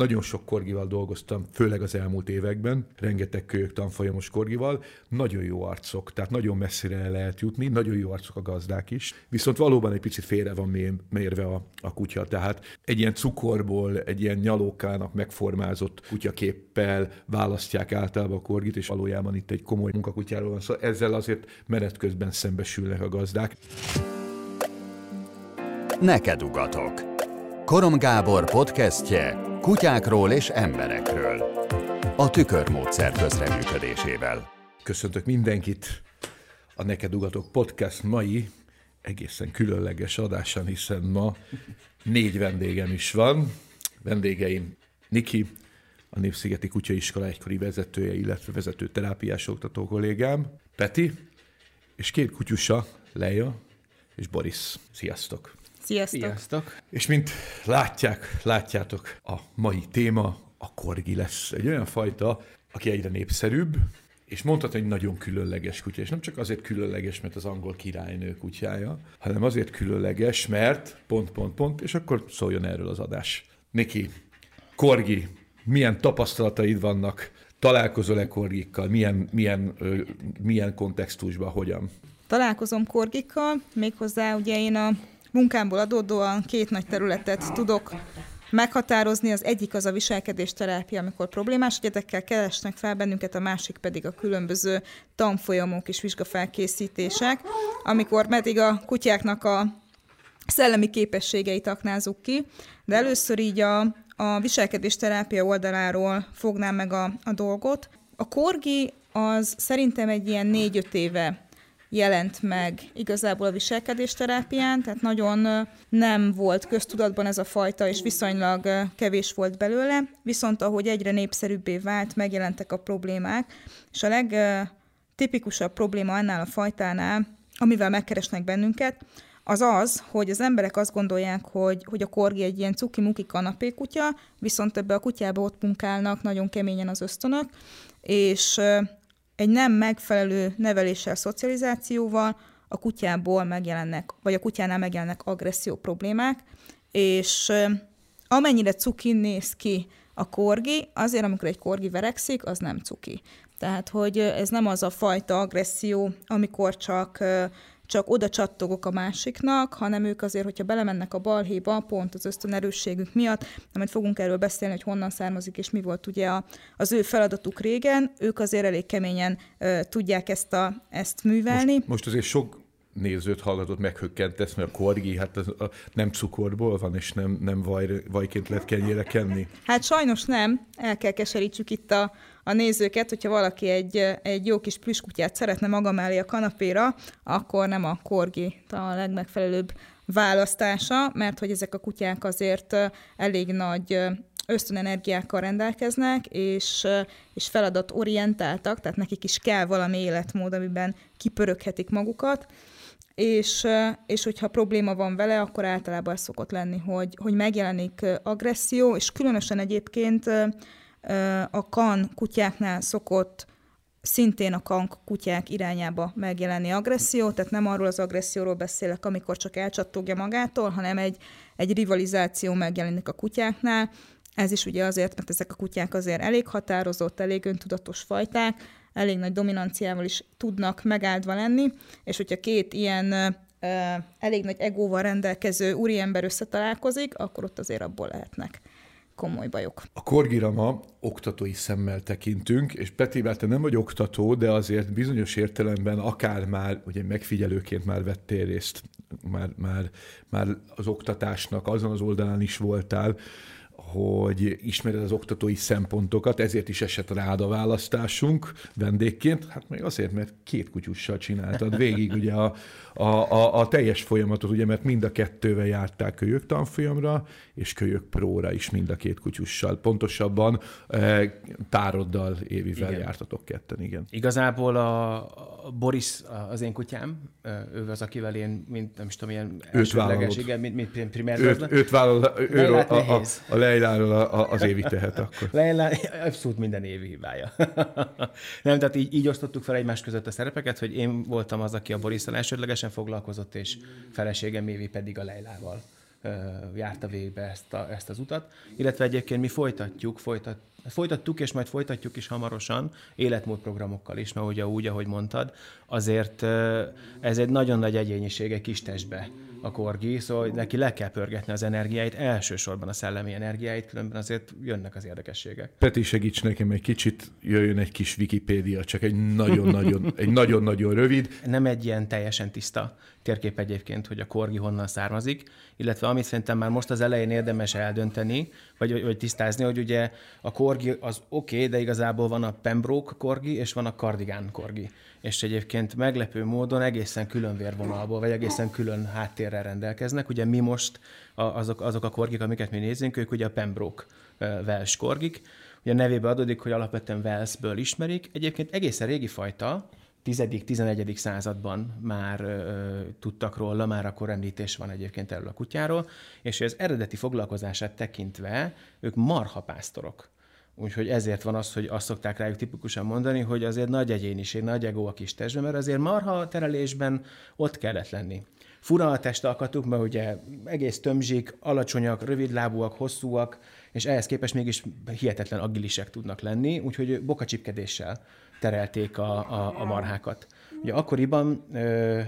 nagyon sok korgival dolgoztam, főleg az elmúlt években, rengeteg kölyök tanfolyamos korgival, nagyon jó arcok, tehát nagyon messzire lehet jutni, nagyon jó arcok a gazdák is, viszont valóban egy picit félre van mérve a, a kutya, tehát egy ilyen cukorból, egy ilyen nyalókának megformázott kutyaképpel választják általában a korgit, és valójában itt egy komoly munkakutyáról van szó, szóval ezzel azért menet közben szembesülnek a gazdák. Neked ugatok. Korom Gábor podcastje kutyákról és emberekről. A tükörmódszer közreműködésével. Köszöntök mindenkit a Neked Ugatok podcast mai egészen különleges adásán, hiszen ma négy vendégem is van. Vendégeim Niki, a Népszigeti Kutyaiskola egykori vezetője, illetve vezető terápiás oktató kollégám, Peti, és két kutyusa, Leja és Boris. Sziasztok! Sziasztok! Sziasztok! És mint látják, látjátok, a mai téma a korgi lesz. Egy olyan fajta, aki egyre népszerűbb, és mondhatni, hogy nagyon különleges kutya. És nem csak azért különleges, mert az angol királynő kutyája, hanem azért különleges, mert pont, pont, pont, és akkor szóljon erről az adás. Niki, korgi, milyen tapasztalataid vannak, találkozol-e korgikkal, milyen, milyen, milyen kontextusban, hogyan? Találkozom korgikkal, méghozzá ugye én a munkámból adódóan két nagy területet tudok meghatározni. Az egyik az a viselkedésterápia, amikor problémás egyetekkel keresnek fel bennünket, a másik pedig a különböző tanfolyamok és vizsgaffelkészítések, amikor meddig a kutyáknak a szellemi képességeit aknázunk ki, de először így a, a viselkedésterápia oldaláról fognám meg a, a dolgot. A korgi az szerintem egy ilyen négy-öt éve jelent meg igazából a viselkedésterápián, tehát nagyon nem volt köztudatban ez a fajta, és viszonylag kevés volt belőle, viszont ahogy egyre népszerűbbé vált, megjelentek a problémák, és a legtipikusabb probléma annál a fajtánál, amivel megkeresnek bennünket, az az, hogy az emberek azt gondolják, hogy, hogy a korgi egy ilyen cuki-muki kanapékutya, viszont ebbe a kutyába ott munkálnak nagyon keményen az ösztönök, és egy nem megfelelő neveléssel, szocializációval a kutyából megjelennek, vagy a kutyánál megjelennek agresszió problémák, és amennyire cuki néz ki a korgi, azért, amikor egy korgi verekszik, az nem cuki. Tehát, hogy ez nem az a fajta agresszió, amikor csak csak oda csattogok a másiknak, hanem ők azért, hogyha belemennek a balhéba, pont az ösztönerősségük miatt, nem fogunk erről beszélni, hogy honnan származik, és mi volt ugye a, az ő feladatuk régen, ők azért elég keményen uh, tudják ezt, a, ezt művelni. Most, most azért sok nézőt hallgatott meghökkentesz, mert a korgi hát az, a, nem cukorból van, és nem, nem vaj, vajként lehet kenyére kenni? Hát sajnos nem. El kell keserítsük itt a, a nézőket, hogyha valaki egy, egy jó kis plüskutyát szeretne maga mellé a kanapéra, akkor nem a korgi a legmegfelelőbb választása, mert hogy ezek a kutyák azért elég nagy ösztönenergiákkal rendelkeznek, és, és feladatorientáltak, tehát nekik is kell valami életmód, amiben kipöröghetik magukat, és, és hogyha probléma van vele, akkor általában ez szokott lenni, hogy, hogy megjelenik agresszió, és különösen egyébként a kan kutyáknál szokott szintén a kank kutyák irányába megjelenni agresszió, tehát nem arról az agresszióról beszélek, amikor csak elcsattogja magától, hanem egy, egy rivalizáció megjelenik a kutyáknál. Ez is ugye azért, mert ezek a kutyák azért elég határozott, elég öntudatos fajták, elég nagy dominanciával is tudnak megáldva lenni, és hogyha két ilyen elég nagy egóval rendelkező úriember összetalálkozik, akkor ott azért abból lehetnek komoly bajok. A korgira ma oktatói szemmel tekintünk, és Peti, te nem vagy oktató, de azért bizonyos értelemben akár már ugye megfigyelőként már vettél részt, már, már, már az oktatásnak azon az oldalán is voltál, hogy ismered az oktatói szempontokat, ezért is esett rád a választásunk vendégként, hát még azért, mert két kutyussal csináltad végig ugye a, a, a, a teljes folyamatot, ugye, mert mind a kettővel járták kölyök tanfolyamra, és kölyök próra is mind a két kutyussal. Pontosabban e, tároddal Évivel igen. jártatok ketten, igen. Igazából a Boris az én kutyám, ő az, akivel én, mint nem is tudom, ilyen elsődleges, igen, mint, mint primer. Őt, őt vállal, őről a, a, a Leiláról az évi tehet akkor. Leilá, abszolút minden évi hibája. nem, tehát így, így osztottuk fel egymás között a szerepeket, hogy én voltam az, aki a Borisszal elsődlegesen foglalkozott, és feleségem Évi pedig a Leilával járta végbe ezt, a, ezt az utat, illetve egyébként mi folytatjuk, folytat, folytattuk, és majd folytatjuk is hamarosan életmódprogramokkal is, mert ugye úgy, ahogy mondtad, azért ez egy nagyon nagy egyéniség egy kis testbe a korgi, szóval neki le kell pörgetni az energiáit, elsősorban a szellemi energiáit, különben azért jönnek az érdekességek. Peti, segíts nekem egy kicsit, jöjjön egy kis Wikipédia, csak egy nagyon-nagyon, egy nagyon-nagyon rövid. Nem egy ilyen teljesen tiszta térkép egyébként, hogy a korgi honnan származik, illetve amit szerintem már most az elején érdemes eldönteni, vagy, vagy tisztázni, hogy ugye a korgi az oké, okay, de igazából van a Pembroke korgi, és van a Cardigan korgi. És egyébként meglepő módon egészen külön vérvonalból, vagy egészen külön háttérrel rendelkeznek. Ugye mi most azok, azok a korgik, amiket mi nézünk, ők ugye a Pembroke Welsh korgik. Ugye a nevébe adódik, hogy alapvetően Walesből ismerik. Egyébként egészen régi fajta, 10.-11. században már ö, tudtak róla, már akkor említés van egyébként erről a kutyáról, és az eredeti foglalkozását tekintve ők marhapásztorok. Úgyhogy ezért van az, hogy azt szokták rájuk tipikusan mondani, hogy azért nagy egyéniség, nagy egó a kis testben, mert azért marha terelésben ott kellett lenni. Fura a testalkatuk, mert ugye egész tömzsik, alacsonyak, rövidlábúak, hosszúak, és ehhez képest mégis hihetetlen agilisek tudnak lenni, úgyhogy bokacsipkedéssel terelték a, a, a marhákat. Ugye akkoriban ö,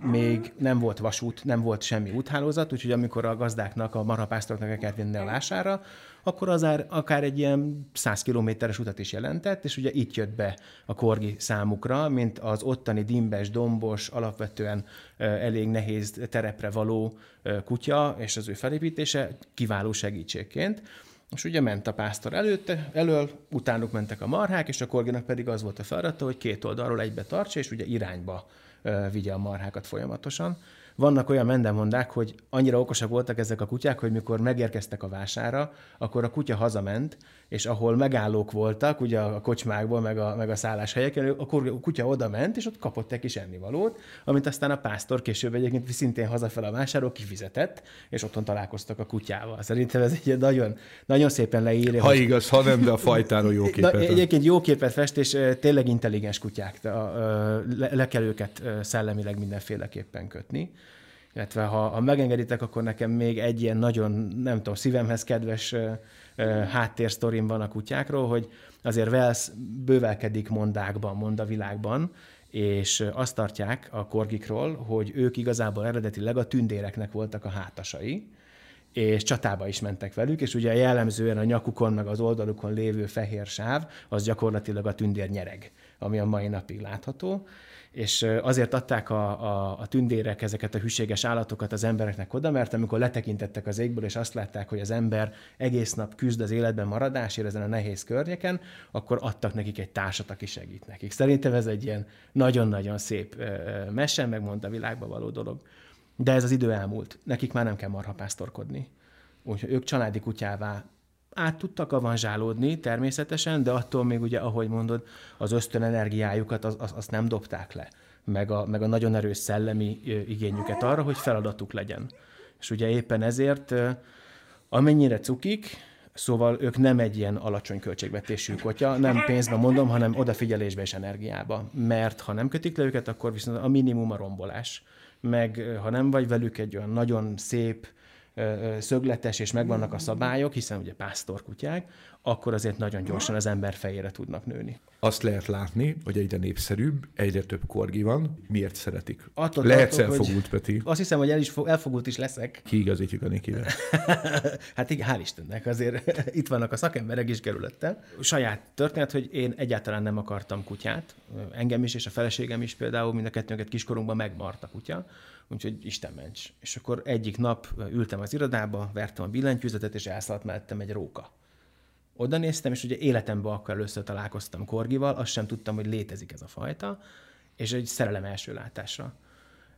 még nem volt vasút, nem volt semmi úthálózat, úgyhogy amikor a gazdáknak, a marhapásztoroknak el kellett vinni a vására, akkor az akár egy ilyen 100 kilométeres utat is jelentett, és ugye itt jött be a korgi számukra, mint az ottani dimbes, dombos, alapvetően elég nehéz terepre való kutya, és az ő felépítése kiváló segítségként. És ugye ment a pásztor előtte, elől, utánuk mentek a marhák, és a korginak pedig az volt a feladata, hogy két oldalról egybe tartsa, és ugye irányba vigye a marhákat folyamatosan. Vannak olyan mendemondák, hogy annyira okosak voltak ezek a kutyák, hogy mikor megérkeztek a vására, akkor a kutya hazament, és ahol megállók voltak, ugye a kocsmákból, meg a, meg a szálláshelyeken, akkor a kutya oda ment, és ott kapott egy kis ennivalót, amit aztán a pásztor később egyébként szintén hazafel a vásáról kifizetett, és otthon találkoztak a kutyával. Szerintem ez egy nagyon, nagyon szépen leírja. Ha hogy... igaz, ha nem, de a fajtáról jó képet. Na, egyébként jó képet fest, és tényleg intelligens kutyák. Le, le kell őket szellemileg mindenféleképpen kötni illetve ha, ha megengeditek, akkor nekem még egy ilyen nagyon, nem tudom, szívemhez kedves háttérsztorim van a kutyákról, hogy azért Wales bővelkedik mondákban, mondavilágban, és azt tartják a korgikról, hogy ők igazából eredetileg a tündéreknek voltak a hátasai, és csatába is mentek velük, és ugye jellemzően a nyakukon, meg az oldalukon lévő fehér sáv, az gyakorlatilag a tündér nyereg, ami a mai napig látható és azért adták a, a, a tündérek ezeket a hűséges állatokat az embereknek oda, mert amikor letekintettek az égből, és azt látták, hogy az ember egész nap küzd az életben maradásért ezen a nehéz környéken, akkor adtak nekik egy társat, aki segít nekik. Szerintem ez egy ilyen nagyon-nagyon szép mese, megmond a világba való dolog. De ez az idő elmúlt. Nekik már nem kell marhapásztorkodni. Úgyhogy ők családi kutyává át tudtak avanzsálódni természetesen, de attól még ugye, ahogy mondod, az ösztön energiájukat az, az, azt nem dobták le, meg a, meg a nagyon erős szellemi igényüket arra, hogy feladatuk legyen. És ugye éppen ezért, amennyire cukik, Szóval ők nem egy ilyen alacsony költségvetésű kotya, nem pénzben mondom, hanem odafigyelésbe és energiába. Mert ha nem kötik le őket, akkor viszont a minimum a rombolás. Meg ha nem vagy velük egy olyan nagyon szép, szögletes, és megvannak a szabályok, hiszen ugye pásztorkutyák, akkor azért nagyon gyorsan az ember fejére tudnak nőni. Azt lehet látni, hogy egyre népszerűbb, egyre több korgi van. Miért szeretik? Attól Lehetsz tartok, elfogult, Peti? Azt hiszem, hogy el is fog, elfogult is leszek. Kiigazítjuk a Nikivel. hát igen, hál' Istennek, azért itt vannak a szakemberek is kerülettel. Saját történet, hogy én egyáltalán nem akartam kutyát. Engem is, és a feleségem is például, mind a kettőnket kiskorunkban megmart a kutya úgyhogy Isten ments. És akkor egyik nap ültem az irodába, vertem a billentyűzetet, és elszaladt mellettem egy róka. Oda néztem, és ugye életemben akkor először találkoztam korgival, azt sem tudtam, hogy létezik ez a fajta, és egy szerelem első látásra.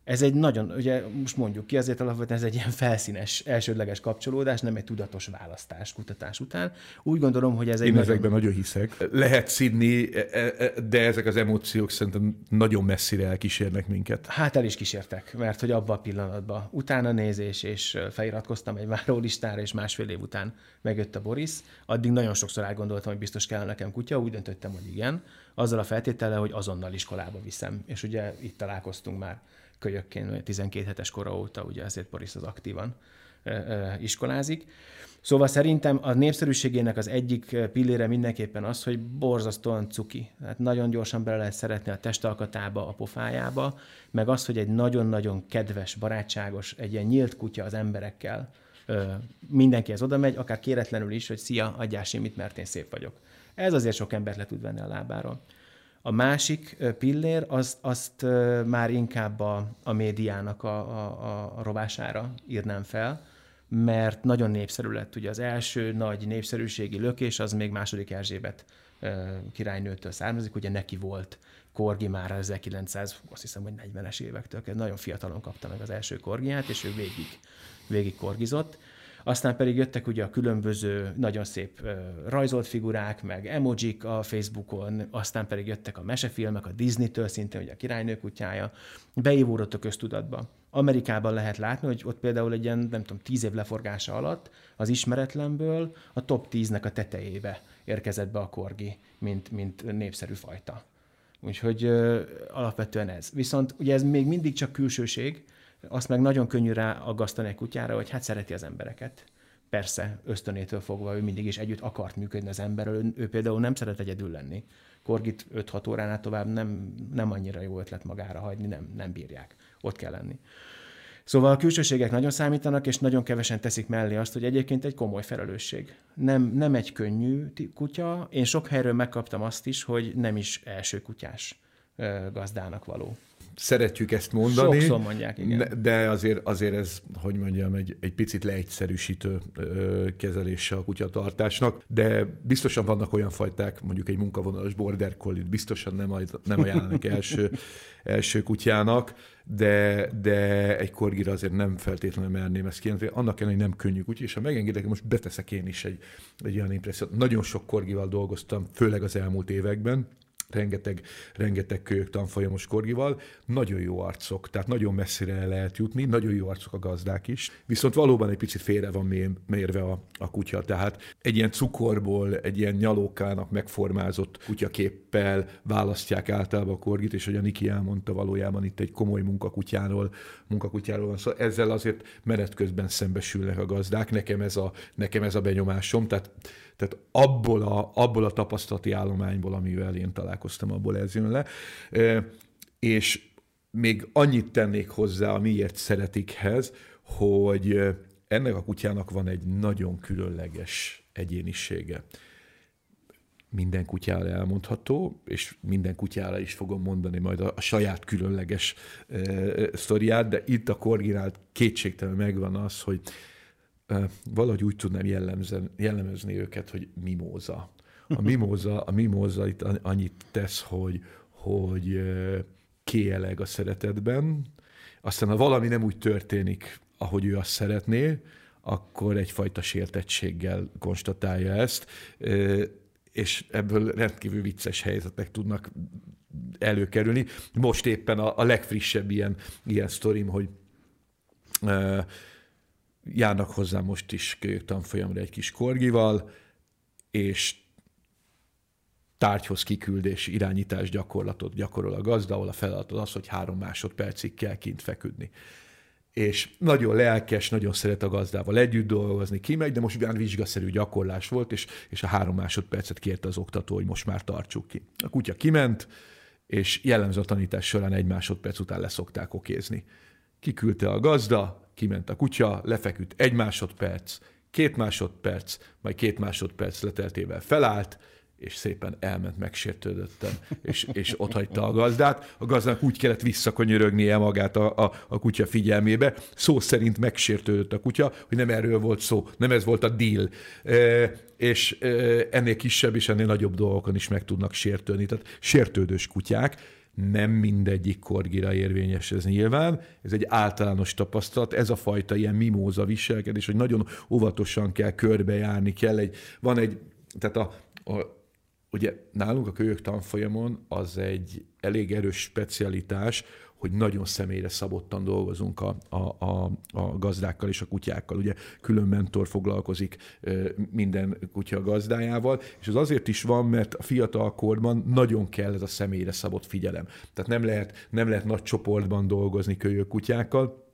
Ez egy nagyon, ugye most mondjuk ki, azért alapvetően ez egy ilyen felszínes, elsődleges kapcsolódás, nem egy tudatos választás kutatás után. Úgy gondolom, hogy ez egy Én nagyon... ezekben nagyon hiszek. Lehet szidni, e, e, e, de ezek az emóciók szerintem nagyon messzire elkísérnek minket. Hát el is kísértek, mert hogy abban a pillanatban utána nézés, és feliratkoztam egy várólistára, és másfél év után megjött a Boris. Addig nagyon sokszor elgondoltam, hogy biztos kell nekem kutya, úgy döntöttem, hogy igen, azzal a feltétellel, hogy azonnal iskolába viszem. És ugye itt találkoztunk már kölyökként, 12 hetes kora óta, ugye ezért Boris az aktívan iskolázik. Szóval szerintem a népszerűségének az egyik pillére mindenképpen az, hogy borzasztóan cuki. Tehát nagyon gyorsan bele lehet szeretni a testalkatába, a pofájába, meg az, hogy egy nagyon-nagyon kedves, barátságos, egy ilyen nyílt kutya az emberekkel. Mindenkihez oda megy, akár kéretlenül is, hogy szia, adjál simit, mert én szép vagyok. Ez azért sok embert le tud venni a lábáról. A másik pillér, azt, azt már inkább a, a médiának a, a, a rovására írnám fel, mert nagyon népszerű lett. Ugye az első nagy népszerűségi lökés az még második Erzsébet királynőtől származik, ugye neki volt korgi már 1900, azt hiszem, hogy 40-es évektől, nagyon fiatalon kapta meg az első korgiát, és ő végig, végig korgizott. Aztán pedig jöttek ugye a különböző nagyon szép rajzolt figurák, meg emojik a Facebookon, aztán pedig jöttek a mesefilmek, a Disney-től szintén, ugye a királynő kutyája, beívódott a köztudatba. Amerikában lehet látni, hogy ott például egy ilyen, nem tudom, tíz év leforgása alatt az ismeretlenből a top 10-nek a tetejébe érkezett be a korgi, mint, mint népszerű fajta. Úgyhogy ö, alapvetően ez. Viszont ugye ez még mindig csak külsőség, azt meg nagyon könnyű rá aggasztani egy kutyára, hogy hát szereti az embereket. Persze, ösztönétől fogva ő mindig is együtt akart működni az emberrel, ő, ő például nem szeret egyedül lenni. Korgit 5-6 óránál tovább nem, nem annyira jó ötlet magára hagyni, nem, nem bírják. Ott kell lenni. Szóval a külsőségek nagyon számítanak, és nagyon kevesen teszik mellé azt, hogy egyébként egy komoly felelősség. Nem, nem egy könnyű kutya. Én sok helyről megkaptam azt is, hogy nem is első kutyás gazdának való szeretjük ezt mondani. Sokszor mondják, igen. De azért, azért ez, hogy mondjam, egy, egy picit leegyszerűsítő kezelése a kutyatartásnak, de biztosan vannak olyan fajták, mondjuk egy munkavonalas border collie biztosan nem, nem ajánlanak első, első kutyának, de, de egy korgira azért nem feltétlenül merném ezt kijelenteni. Annak ellenére, nem könnyű kutya, és ha megengedek, most beteszek én is egy, egy olyan impressziót. Nagyon sok korgival dolgoztam, főleg az elmúlt években, rengeteg, rengeteg kölyök tanfolyamos korgival, nagyon jó arcok, tehát nagyon messzire el lehet jutni, nagyon jó arcok a gazdák is, viszont valóban egy picit félre van mérve a, a kutya, tehát egy ilyen cukorból, egy ilyen nyalókának megformázott kutyaképpel választják általában a korgit, és hogy a Niki elmondta valójában itt egy komoly munkakutyáról, munkakutyáról van szó, szóval ezzel azért menet közben szembesülnek a gazdák, nekem ez a, nekem ez a benyomásom, tehát tehát abból a, abból a tapasztalati állományból, amivel én találkoztam, abból ez jön le. És még annyit tennék hozzá a miért szeretikhez, hogy ennek a kutyának van egy nagyon különleges egyénisége. Minden kutyára elmondható, és minden kutyára is fogom mondani majd a, a saját különleges e, sztoriát, de itt a korginált kétségtelenül megvan az, hogy valahogy úgy tudnám jellemezni őket, hogy mimóza. A mimóza, a mimóza itt annyit tesz, hogy, hogy kéeleg a szeretetben, aztán ha valami nem úgy történik, ahogy ő azt szeretné, akkor egyfajta sértettséggel konstatálja ezt, és ebből rendkívül vicces helyzetek tudnak előkerülni. Most éppen a, a legfrissebb ilyen, ilyen sztorim, hogy járnak hozzá most is tanfolyamra egy kis korgival, és tárgyhoz kiküldés, irányítás gyakorlatot gyakorol a gazda, ahol a feladat az, hogy három másodpercig kell kint feküdni. És nagyon lelkes, nagyon szeret a gazdával együtt dolgozni, kimegy, de most olyan vizsgaszerű gyakorlás volt, és, és a három másodpercet kérte az oktató, hogy most már tartsuk ki. A kutya kiment, és jellemző a tanítás során egy másodperc után leszokták okézni. Kiküldte a gazda, kiment a kutya, lefeküdt egy másodperc, két másodperc, majd két másodperc leteltével felállt, és szépen elment megsértődötten, és, és ott hagyta a gazdát. A gazdának úgy kellett visszakonyörögnie magát a, a, a kutya figyelmébe. Szó szerint megsértődött a kutya, hogy nem erről volt szó, nem ez volt a deal. E, és e, ennél kisebb és ennél nagyobb dolgokon is meg tudnak sértődni. Tehát sértődős kutyák, nem mindegyik korgira érvényes ez nyilván, ez egy általános tapasztalat, ez a fajta ilyen mimóza viselkedés, hogy nagyon óvatosan kell körbejárni, kell egy, van egy, tehát a, a ugye nálunk a kölyök tanfolyamon az egy elég erős specialitás, hogy nagyon személyre szabottan dolgozunk a, a, a, a gazdákkal és a kutyákkal. Ugye külön mentor foglalkozik minden kutya gazdájával, és ez azért is van, mert a fiatal korban nagyon kell ez a személyre szabott figyelem. Tehát nem lehet, nem lehet nagy csoportban dolgozni kölyök kutyákkal,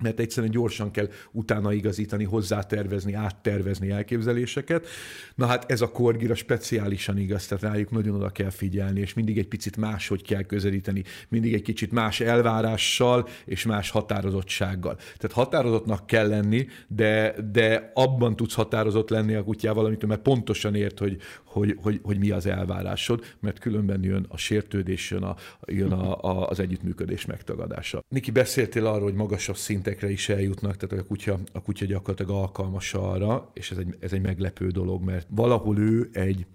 mert egyszerűen gyorsan kell utána igazítani, hozzátervezni, áttervezni elképzeléseket. Na hát ez a korgira speciálisan igaz, tehát rájuk nagyon oda kell figyelni, és mindig egy picit máshogy kell közelíteni, mindig egy kicsit más elvárással és más határozottsággal. Tehát határozottnak kell lenni, de, de abban tudsz határozott lenni a kutyával, amit mert pontosan ért, hogy, hogy, hogy, hogy mi az elvárásod, mert különben jön a sértődés, jön, a, jön a, a, az együttműködés megtagadása. Niki, beszéltél arról, hogy magasabb szintekre is eljutnak, tehát a kutya, a kutya gyakorlatilag alkalmas arra, és ez egy, ez egy meglepő dolog, mert valahol ő egy,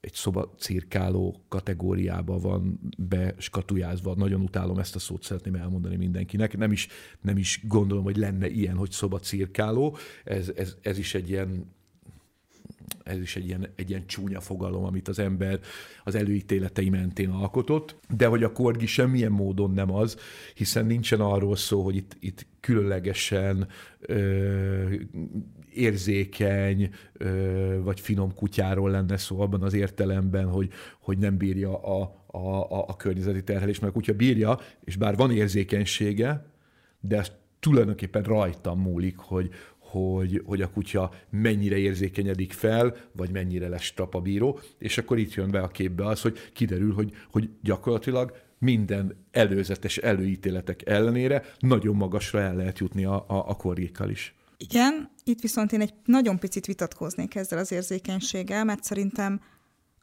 egy szoba cirkáló kategóriába van beskatujázva. Nagyon utálom ezt a szót, szeretném elmondani mindenkinek. Nem is, nem is gondolom, hogy lenne ilyen, hogy szoba cirkáló. Ez, ez, ez is egy ilyen ez is egy ilyen, egy ilyen csúnya fogalom, amit az ember az előítéletei mentén alkotott, de hogy a korgi semmilyen módon nem az, hiszen nincsen arról szó, hogy itt, itt különlegesen ö, érzékeny ö, vagy finom kutyáról lenne szó abban az értelemben, hogy, hogy nem bírja a, a, a, a környezeti terhelést, mert a kutya bírja, és bár van érzékenysége, de ez tulajdonképpen rajtam múlik, hogy, hogy, hogy a kutya mennyire érzékenyedik fel, vagy mennyire lesz tapabíró, és akkor itt jön be a képbe az, hogy kiderül, hogy, hogy gyakorlatilag minden előzetes előítéletek ellenére nagyon magasra el lehet jutni a, a, a korgékkal is. Igen, itt viszont én egy nagyon picit vitatkoznék ezzel az érzékenységgel, mert szerintem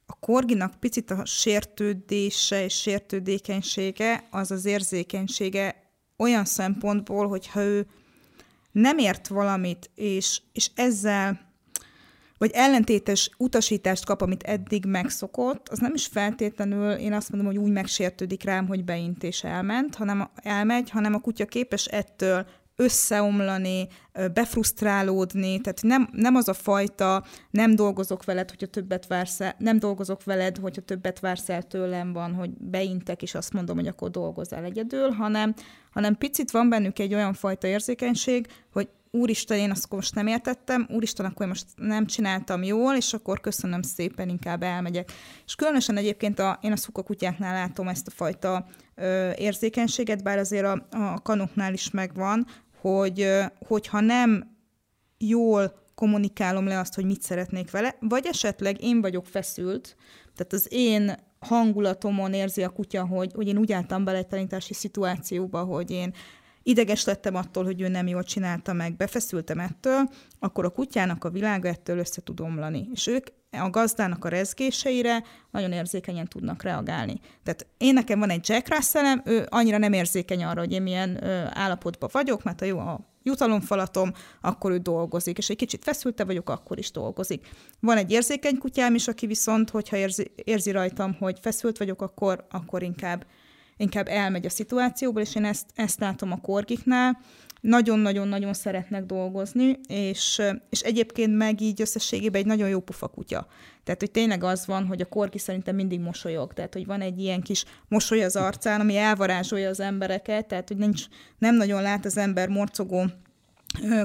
a korginak picit a sértődése és sértődékenysége az az érzékenysége olyan szempontból, hogyha ő nem ért valamit, és, és ezzel vagy ellentétes utasítást kap, amit eddig megszokott, az nem is feltétlenül, én azt mondom, hogy úgy megsértődik rám, hogy beint és elment, hanem elmegy, hanem a kutya képes ettől összeomlani, befrusztrálódni, tehát nem, nem az a fajta, nem dolgozok veled, hogyha többet vársz el, nem dolgozok veled, hogyha többet vársz el tőlem van, hogy beintek, és azt mondom, hogy akkor dolgozzál egyedül, hanem, hanem picit van bennük egy olyan fajta érzékenység, hogy úristen, én azt most nem értettem, úristen, akkor én most nem csináltam jól, és akkor köszönöm szépen, inkább elmegyek. És különösen egyébként a, én a szukakutyáknál látom ezt a fajta ö, érzékenységet, bár azért a, a kanoknál is megvan, hogy hogyha nem jól kommunikálom le azt, hogy mit szeretnék vele, vagy esetleg én vagyok feszült, tehát az én hangulatomon érzi a kutya, hogy, hogy én úgy álltam bele egy tanítási szituációba, hogy én ideges lettem attól, hogy ő nem jól csinálta meg, befeszültem ettől, akkor a kutyának a világa ettől össze tud omlani. És ők a gazdának a rezgéseire nagyon érzékenyen tudnak reagálni. Tehát én nekem van egy Jack russell ő annyira nem érzékeny arra, hogy én milyen ö, állapotban vagyok, mert a jó a jutalomfalatom, akkor ő dolgozik, és egy kicsit feszülte vagyok, akkor is dolgozik. Van egy érzékeny kutyám is, aki viszont, hogyha érzi, érzi rajtam, hogy feszült vagyok, akkor, akkor inkább, inkább elmegy a szituációból, és én ezt, ezt látom a korgiknál, nagyon-nagyon-nagyon szeretnek dolgozni, és, és egyébként meg így összességében egy nagyon jó pufa kutya. Tehát, hogy tényleg az van, hogy a korki szerintem mindig mosolyog. Tehát, hogy van egy ilyen kis mosoly az arcán, ami elvarázsolja az embereket, tehát, hogy nincs, nem nagyon lát az ember morcogó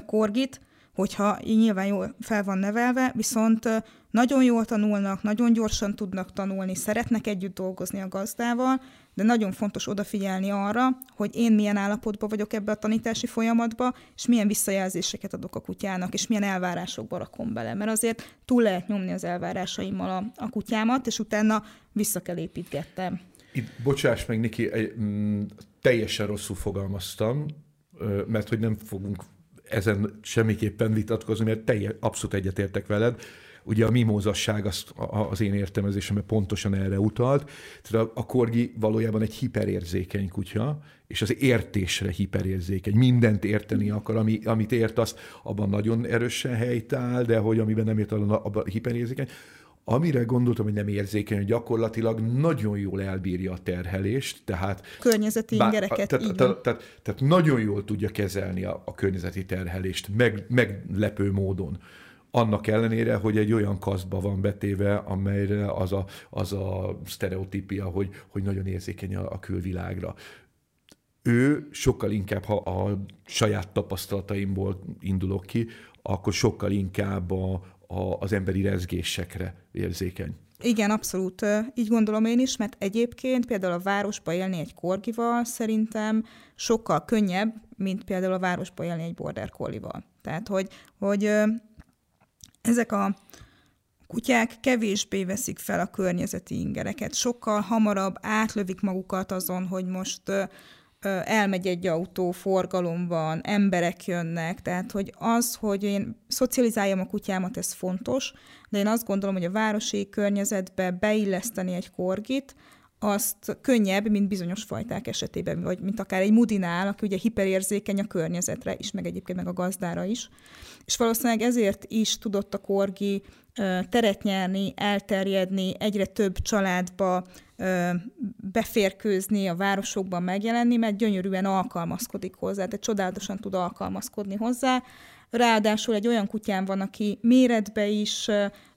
korgit, hogyha így nyilván jól fel van nevelve, viszont nagyon jól tanulnak, nagyon gyorsan tudnak tanulni, szeretnek együtt dolgozni a gazdával, de nagyon fontos odafigyelni arra, hogy én milyen állapotban vagyok ebbe a tanítási folyamatba, és milyen visszajelzéseket adok a kutyának, és milyen elvárásokba rakom bele. Mert azért túl lehet nyomni az elvárásaimmal a, a kutyámat, és utána vissza kell építgettem. Itt, bocsáss meg, Niki, egy, mm, teljesen rosszul fogalmaztam, mert hogy nem fogunk ezen semmiképpen vitatkozni, mert teljes, abszolút egyetértek veled. Ugye a mimózasság az, az én értelmezésemben pontosan erre utalt. Tehát a, a korgi valójában egy hiperérzékeny kutya, és az értésre hiperérzékeny. Mindent érteni akar, ami, amit ért, az abban nagyon erősen helytáll, de hogy amiben nem ért, abban hiperérzékeny. Amire gondoltam, hogy nem érzékeny, hogy gyakorlatilag nagyon jól elbírja a terhelést, tehát... Környezeti bár, ingereket, tehát, így tehát, tehát, tehát nagyon jól tudja kezelni a, a környezeti terhelést, meg, meglepő módon annak ellenére, hogy egy olyan kasztba van betéve, amelyre az a, az a sztereotípia, hogy, hogy nagyon érzékeny a, a külvilágra. Ő sokkal inkább, ha a saját tapasztalataimból indulok ki, akkor sokkal inkább a, a, az emberi rezgésekre érzékeny. Igen, abszolút így gondolom én is, mert egyébként például a városba élni egy korgival szerintem sokkal könnyebb, mint például a városba élni egy border collie-val. Tehát, hogy, hogy ezek a kutyák kevésbé veszik fel a környezeti ingereket, sokkal hamarabb átlövik magukat azon, hogy most elmegy egy autó, forgalom van, emberek jönnek, tehát hogy az, hogy én szocializáljam a kutyámat, ez fontos, de én azt gondolom, hogy a városi környezetbe beilleszteni egy korgit, azt könnyebb, mint bizonyos fajták esetében, vagy mint akár egy mudinál, aki ugye hiperérzékeny a környezetre is, meg egyébként meg a gazdára is. És valószínűleg ezért is tudott a korgi teret nyerni, elterjedni, egyre több családba beférkőzni, a városokban megjelenni, mert gyönyörűen alkalmazkodik hozzá, tehát csodálatosan tud alkalmazkodni hozzá. Ráadásul egy olyan kutyám van, aki méretbe is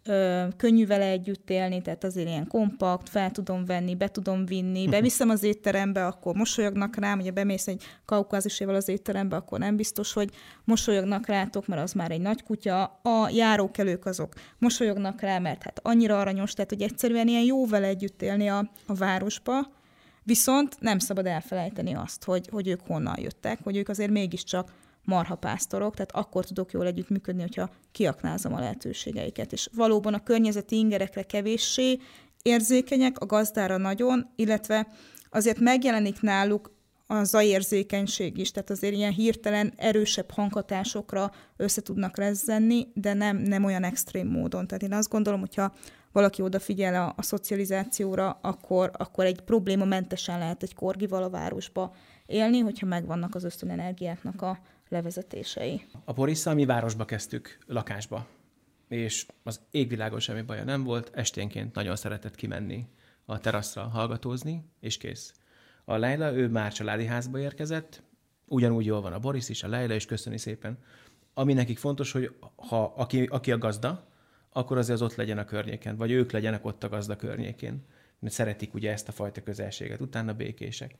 ö, könnyű vele együtt élni, tehát azért ilyen kompakt, fel tudom venni, be tudom vinni, beviszem az étterembe, akkor mosolyognak rám, ugye bemész egy kaukázuséval az étterembe, akkor nem biztos, hogy mosolyognak rátok, mert az már egy nagy kutya, a járókelők azok mosolyognak rá, mert hát annyira aranyos, tehát hogy egyszerűen ilyen jó vele együtt élni a, a városba, Viszont nem szabad elfelejteni azt, hogy, hogy ők honnan jöttek, hogy ők azért mégiscsak marhapásztorok, tehát akkor tudok jól együttműködni, hogyha kiaknázom a lehetőségeiket. És valóban a környezeti ingerekre kevéssé érzékenyek, a gazdára nagyon, illetve azért megjelenik náluk a zajérzékenység is, tehát azért ilyen hirtelen erősebb hanghatásokra össze tudnak rezzenni, de nem, nem olyan extrém módon. Tehát én azt gondolom, hogyha valaki odafigyel a, a szocializációra, akkor, akkor egy probléma mentesen lehet egy korgival a városba élni, hogyha megvannak az ösztönenergiáknak a levezetései. A Porisszal mi városba kezdtük, lakásba, és az égvilágon semmi baja nem volt, esténként nagyon szeretett kimenni a teraszra hallgatózni, és kész. A Leila, ő már családi házba érkezett, ugyanúgy jól van a Boris is, a Leila is, köszöni szépen. Ami nekik fontos, hogy ha aki, aki a gazda, akkor azért az ott legyen a környéken, vagy ők legyenek ott a gazda környékén. Mert szeretik ugye ezt a fajta közelséget, utána békések.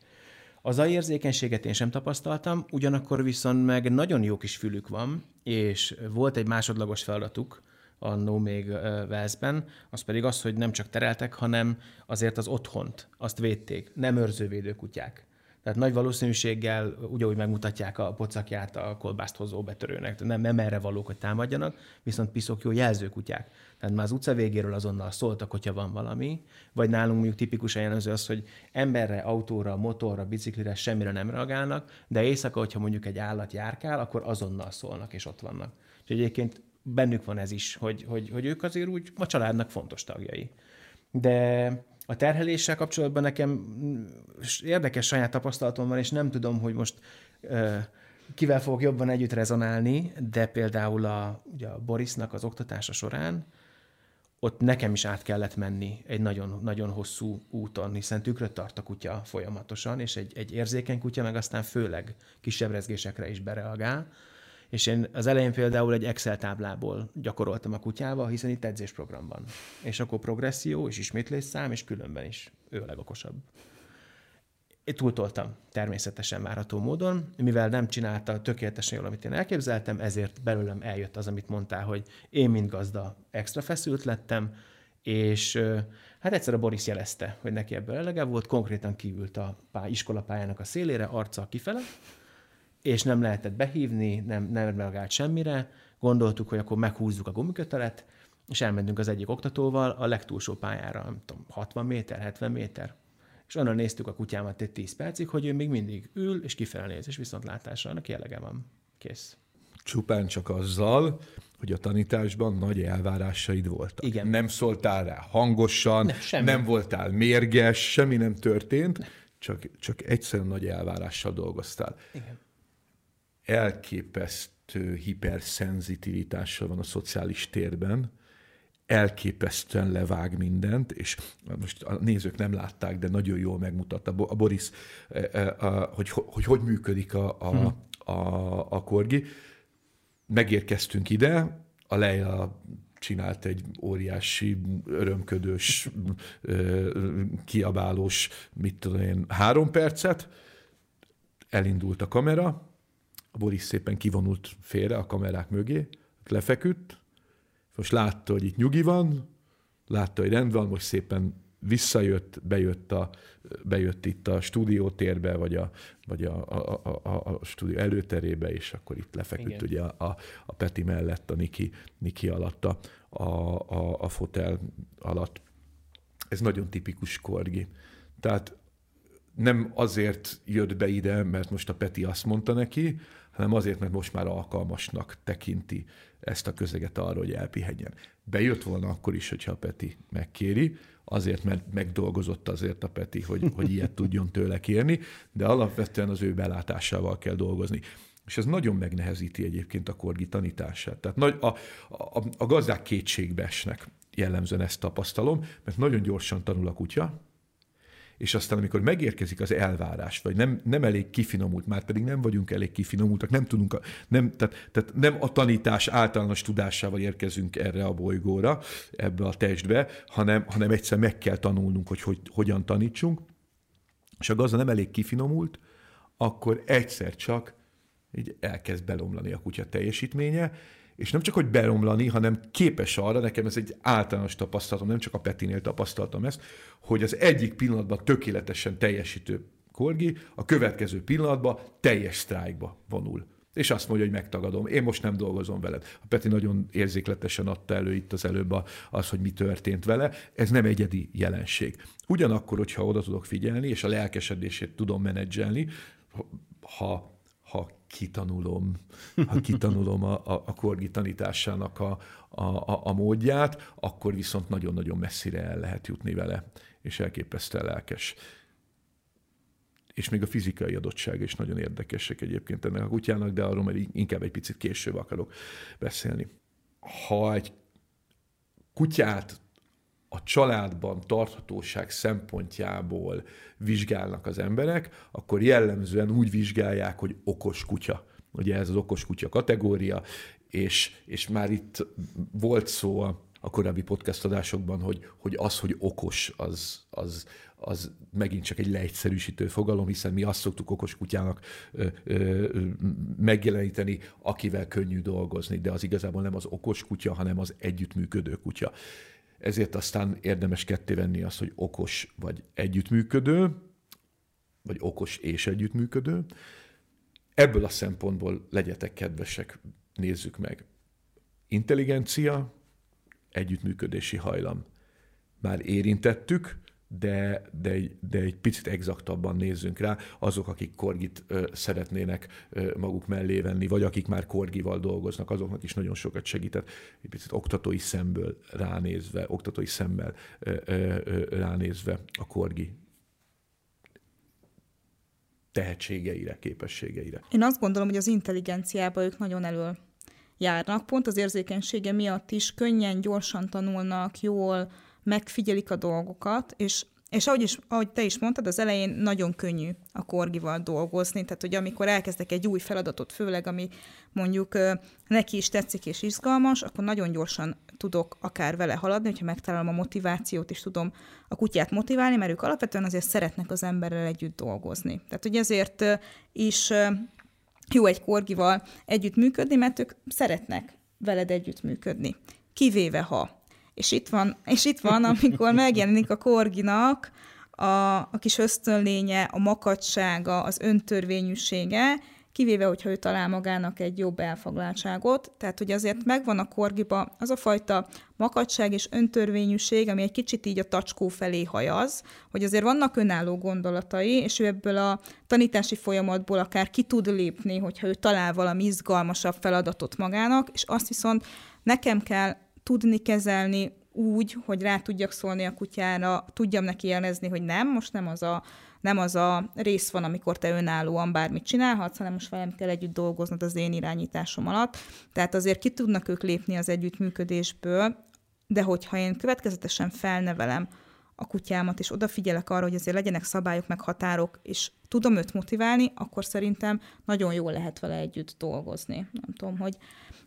Az a érzékenységet én sem tapasztaltam, ugyanakkor viszont meg nagyon jó kis fülük van, és volt egy másodlagos feladatuk, annó még Velszben, az pedig az, hogy nem csak tereltek, hanem azért az otthont, azt védték, nem őrzővédő kutyák. Tehát nagy valószínűséggel ugyanúgy megmutatják a pocakját a kolbászt hozó betörőnek. Nem, nem erre valók, hogy támadjanak, viszont piszok jó jelzőkutyák. Tehát már az utca végéről azonnal szóltak, hogyha van valami, vagy nálunk mondjuk tipikus jellemző az, hogy emberre, autóra, motorra, biciklire semmire nem reagálnak, de éjszaka, hogyha mondjuk egy állat járkál, akkor azonnal szólnak, és ott vannak. És egyébként bennük van ez is, hogy, hogy, hogy ők azért úgy a családnak fontos tagjai. De a terheléssel kapcsolatban nekem érdekes saját tapasztalatom van, és nem tudom, hogy most kivel fogok jobban együtt rezonálni, de például a, ugye a Borisnak az oktatása során ott nekem is át kellett menni egy nagyon, nagyon hosszú úton, hiszen tükröt tart a kutya folyamatosan, és egy, egy érzékeny kutya meg aztán főleg kisebb rezgésekre is bereagál, és én az elején például egy Excel táblából gyakoroltam a kutyával, hiszen itt edzésprogram van. És akkor progresszió és ismétlésszám, és különben is ő a legokosabb. Én túltoltam természetesen várható módon, mivel nem csinálta tökéletesen jól, amit én elképzeltem, ezért belőlem eljött az, amit mondtál, hogy én, mint gazda, extra feszült lettem, és hát egyszer a Boris jelezte, hogy neki ebből elege volt, konkrétan kívült a iskolapályának a szélére, arccal kifele, és nem lehetett behívni, nem, nem reagált semmire, gondoltuk, hogy akkor meghúzzuk a gumikötelet, és elmentünk az egyik oktatóval a legtúlsó pályára, nem tudom, 60 méter, 70 méter. És onnan néztük a kutyámat egy 10 percig, hogy ő még mindig ül, és kifele néz, és viszontlátásra, annak jellege van. Kész. Csupán csak azzal, hogy a tanításban nagy elvárásaid voltak. Igen. Nem szóltál rá hangosan, nem, nem voltál mérges, semmi nem történt, csak, csak egyszerűen nagy elvárással dolgoztál. Igen elképesztő hiperszenzitivitással van a szociális térben, elképesztően levág mindent, és most a nézők nem látták, de nagyon jól megmutatta a Boris, e, e, hogy hogy, hogy működik a, a, hmm. a, a korgi. Megérkeztünk ide, a Leila csinált egy óriási, örömködős, kiabálós, mit tudom én, három percet, elindult a kamera, a Boris szépen kivonult félre a kamerák mögé, lefeküdt, Most látta, hogy itt nyugi van, látta, hogy rend van, most szépen visszajött, bejött, a, bejött itt a stúdiótérbe, vagy a, vagy a, a, a, a, stúdió előterébe, és akkor itt lefeküdt Igen. ugye a, a, Peti mellett, a Niki, Niki alatt, a, a, a, a fotel alatt. Ez nagyon tipikus korgi. Tehát nem azért jött be ide, mert most a Peti azt mondta neki, hanem azért, mert most már alkalmasnak tekinti ezt a közeget arra, hogy elpihenjen. Bejött volna akkor is, hogyha a Peti megkéri, azért, mert megdolgozott azért a Peti, hogy, hogy ilyet tudjon tőle kérni, de alapvetően az ő belátásával kell dolgozni. És ez nagyon megnehezíti egyébként a korgi tanítását. Tehát nagy, a, a, a gazdák kétségbe esnek, jellemzően ezt tapasztalom, mert nagyon gyorsan tanul a kutya, és aztán amikor megérkezik az elvárás, vagy nem, nem elég kifinomult, már pedig nem vagyunk elég kifinomultak, nem tudunk, a, nem, tehát, tehát nem a tanítás általános tudásával érkezünk erre a bolygóra, ebbe a testbe, hanem, hanem egyszer meg kell tanulnunk, hogy, hogy hogyan tanítsunk, és a gazda nem elég kifinomult, akkor egyszer csak így elkezd belomlani a kutya teljesítménye, és nem csak, hogy beromlani, hanem képes arra, nekem ez egy általános tapasztalatom, nem csak a Petinél tapasztaltam ezt, hogy az egyik pillanatban tökéletesen teljesítő korgi, a következő pillanatban teljes sztrájkba vonul. És azt mondja, hogy megtagadom, én most nem dolgozom veled. A Peti nagyon érzékletesen adta elő itt az előbb az, hogy mi történt vele. Ez nem egyedi jelenség. Ugyanakkor, hogyha oda tudok figyelni, és a lelkesedését tudom menedzselni, ha kitanulom, ha kitanulom a, a, a korgi tanításának a, a, a, módját, akkor viszont nagyon-nagyon messzire el lehet jutni vele, és elképesztően lelkes. És még a fizikai adottság is nagyon érdekesek egyébként ennek a kutyának, de arról már inkább egy picit később akarok beszélni. Ha egy kutyát a családban tarthatóság szempontjából vizsgálnak az emberek, akkor jellemzően úgy vizsgálják, hogy okos kutya. Ugye ez az okos kutya kategória, és, és már itt volt szó a, korábbi podcast adásokban, hogy, hogy az, hogy okos, az, az, az megint csak egy leegyszerűsítő fogalom, hiszen mi azt szoktuk okos kutyának ö, ö, megjeleníteni, akivel könnyű dolgozni, de az igazából nem az okos kutya, hanem az együttműködő kutya ezért aztán érdemes ketté venni azt, hogy okos vagy együttműködő, vagy okos és együttműködő. Ebből a szempontból legyetek kedvesek, nézzük meg. Intelligencia, együttműködési hajlam. Már érintettük, de, de, de egy picit exaktabban nézzünk rá, azok, akik korgit ö, szeretnének ö, maguk mellé venni, vagy akik már korgival dolgoznak, azoknak is nagyon sokat segített, egy picit oktatói szemből ránézve, oktatói szemmel ö, ö, ránézve a korgi tehetségeire, képességeire. Én azt gondolom, hogy az intelligenciában ők nagyon elől járnak, pont az érzékenysége miatt is könnyen, gyorsan tanulnak, jól, megfigyelik a dolgokat, és és ahogy, is, ahogy te is mondtad, az elején nagyon könnyű a korgival dolgozni, tehát hogy amikor elkezdek egy új feladatot, főleg ami mondjuk neki is tetszik és izgalmas, akkor nagyon gyorsan tudok akár vele haladni, hogyha megtalálom a motivációt, és tudom a kutyát motiválni, mert ők alapvetően azért szeretnek az emberrel együtt dolgozni. Tehát, hogy ezért is jó egy korgival együtt működni, mert ők szeretnek veled együtt működni. Kivéve ha és itt van, és itt van amikor megjelenik a korginak a, a kis ösztönlénye, a makacsága, az öntörvényűsége, kivéve, hogyha ő talál magának egy jobb elfoglaltságot. Tehát, hogy azért megvan a korgiba az a fajta makacság és öntörvényűség, ami egy kicsit így a tacskó felé hajaz, hogy azért vannak önálló gondolatai, és ő ebből a tanítási folyamatból akár ki tud lépni, hogyha ő talál valami izgalmasabb feladatot magának, és azt viszont nekem kell tudni kezelni úgy, hogy rá tudjak szólni a kutyára, tudjam neki jelezni, hogy nem, most nem az a, nem az a rész van, amikor te önállóan bármit csinálhatsz, hanem most velem kell együtt dolgoznod az én irányításom alatt. Tehát azért ki tudnak ők lépni az együttműködésből, de hogyha én következetesen felnevelem a kutyámat, és odafigyelek arra, hogy azért legyenek szabályok, meg határok, és tudom őt motiválni, akkor szerintem nagyon jól lehet vele együtt dolgozni. Nem tudom, hogy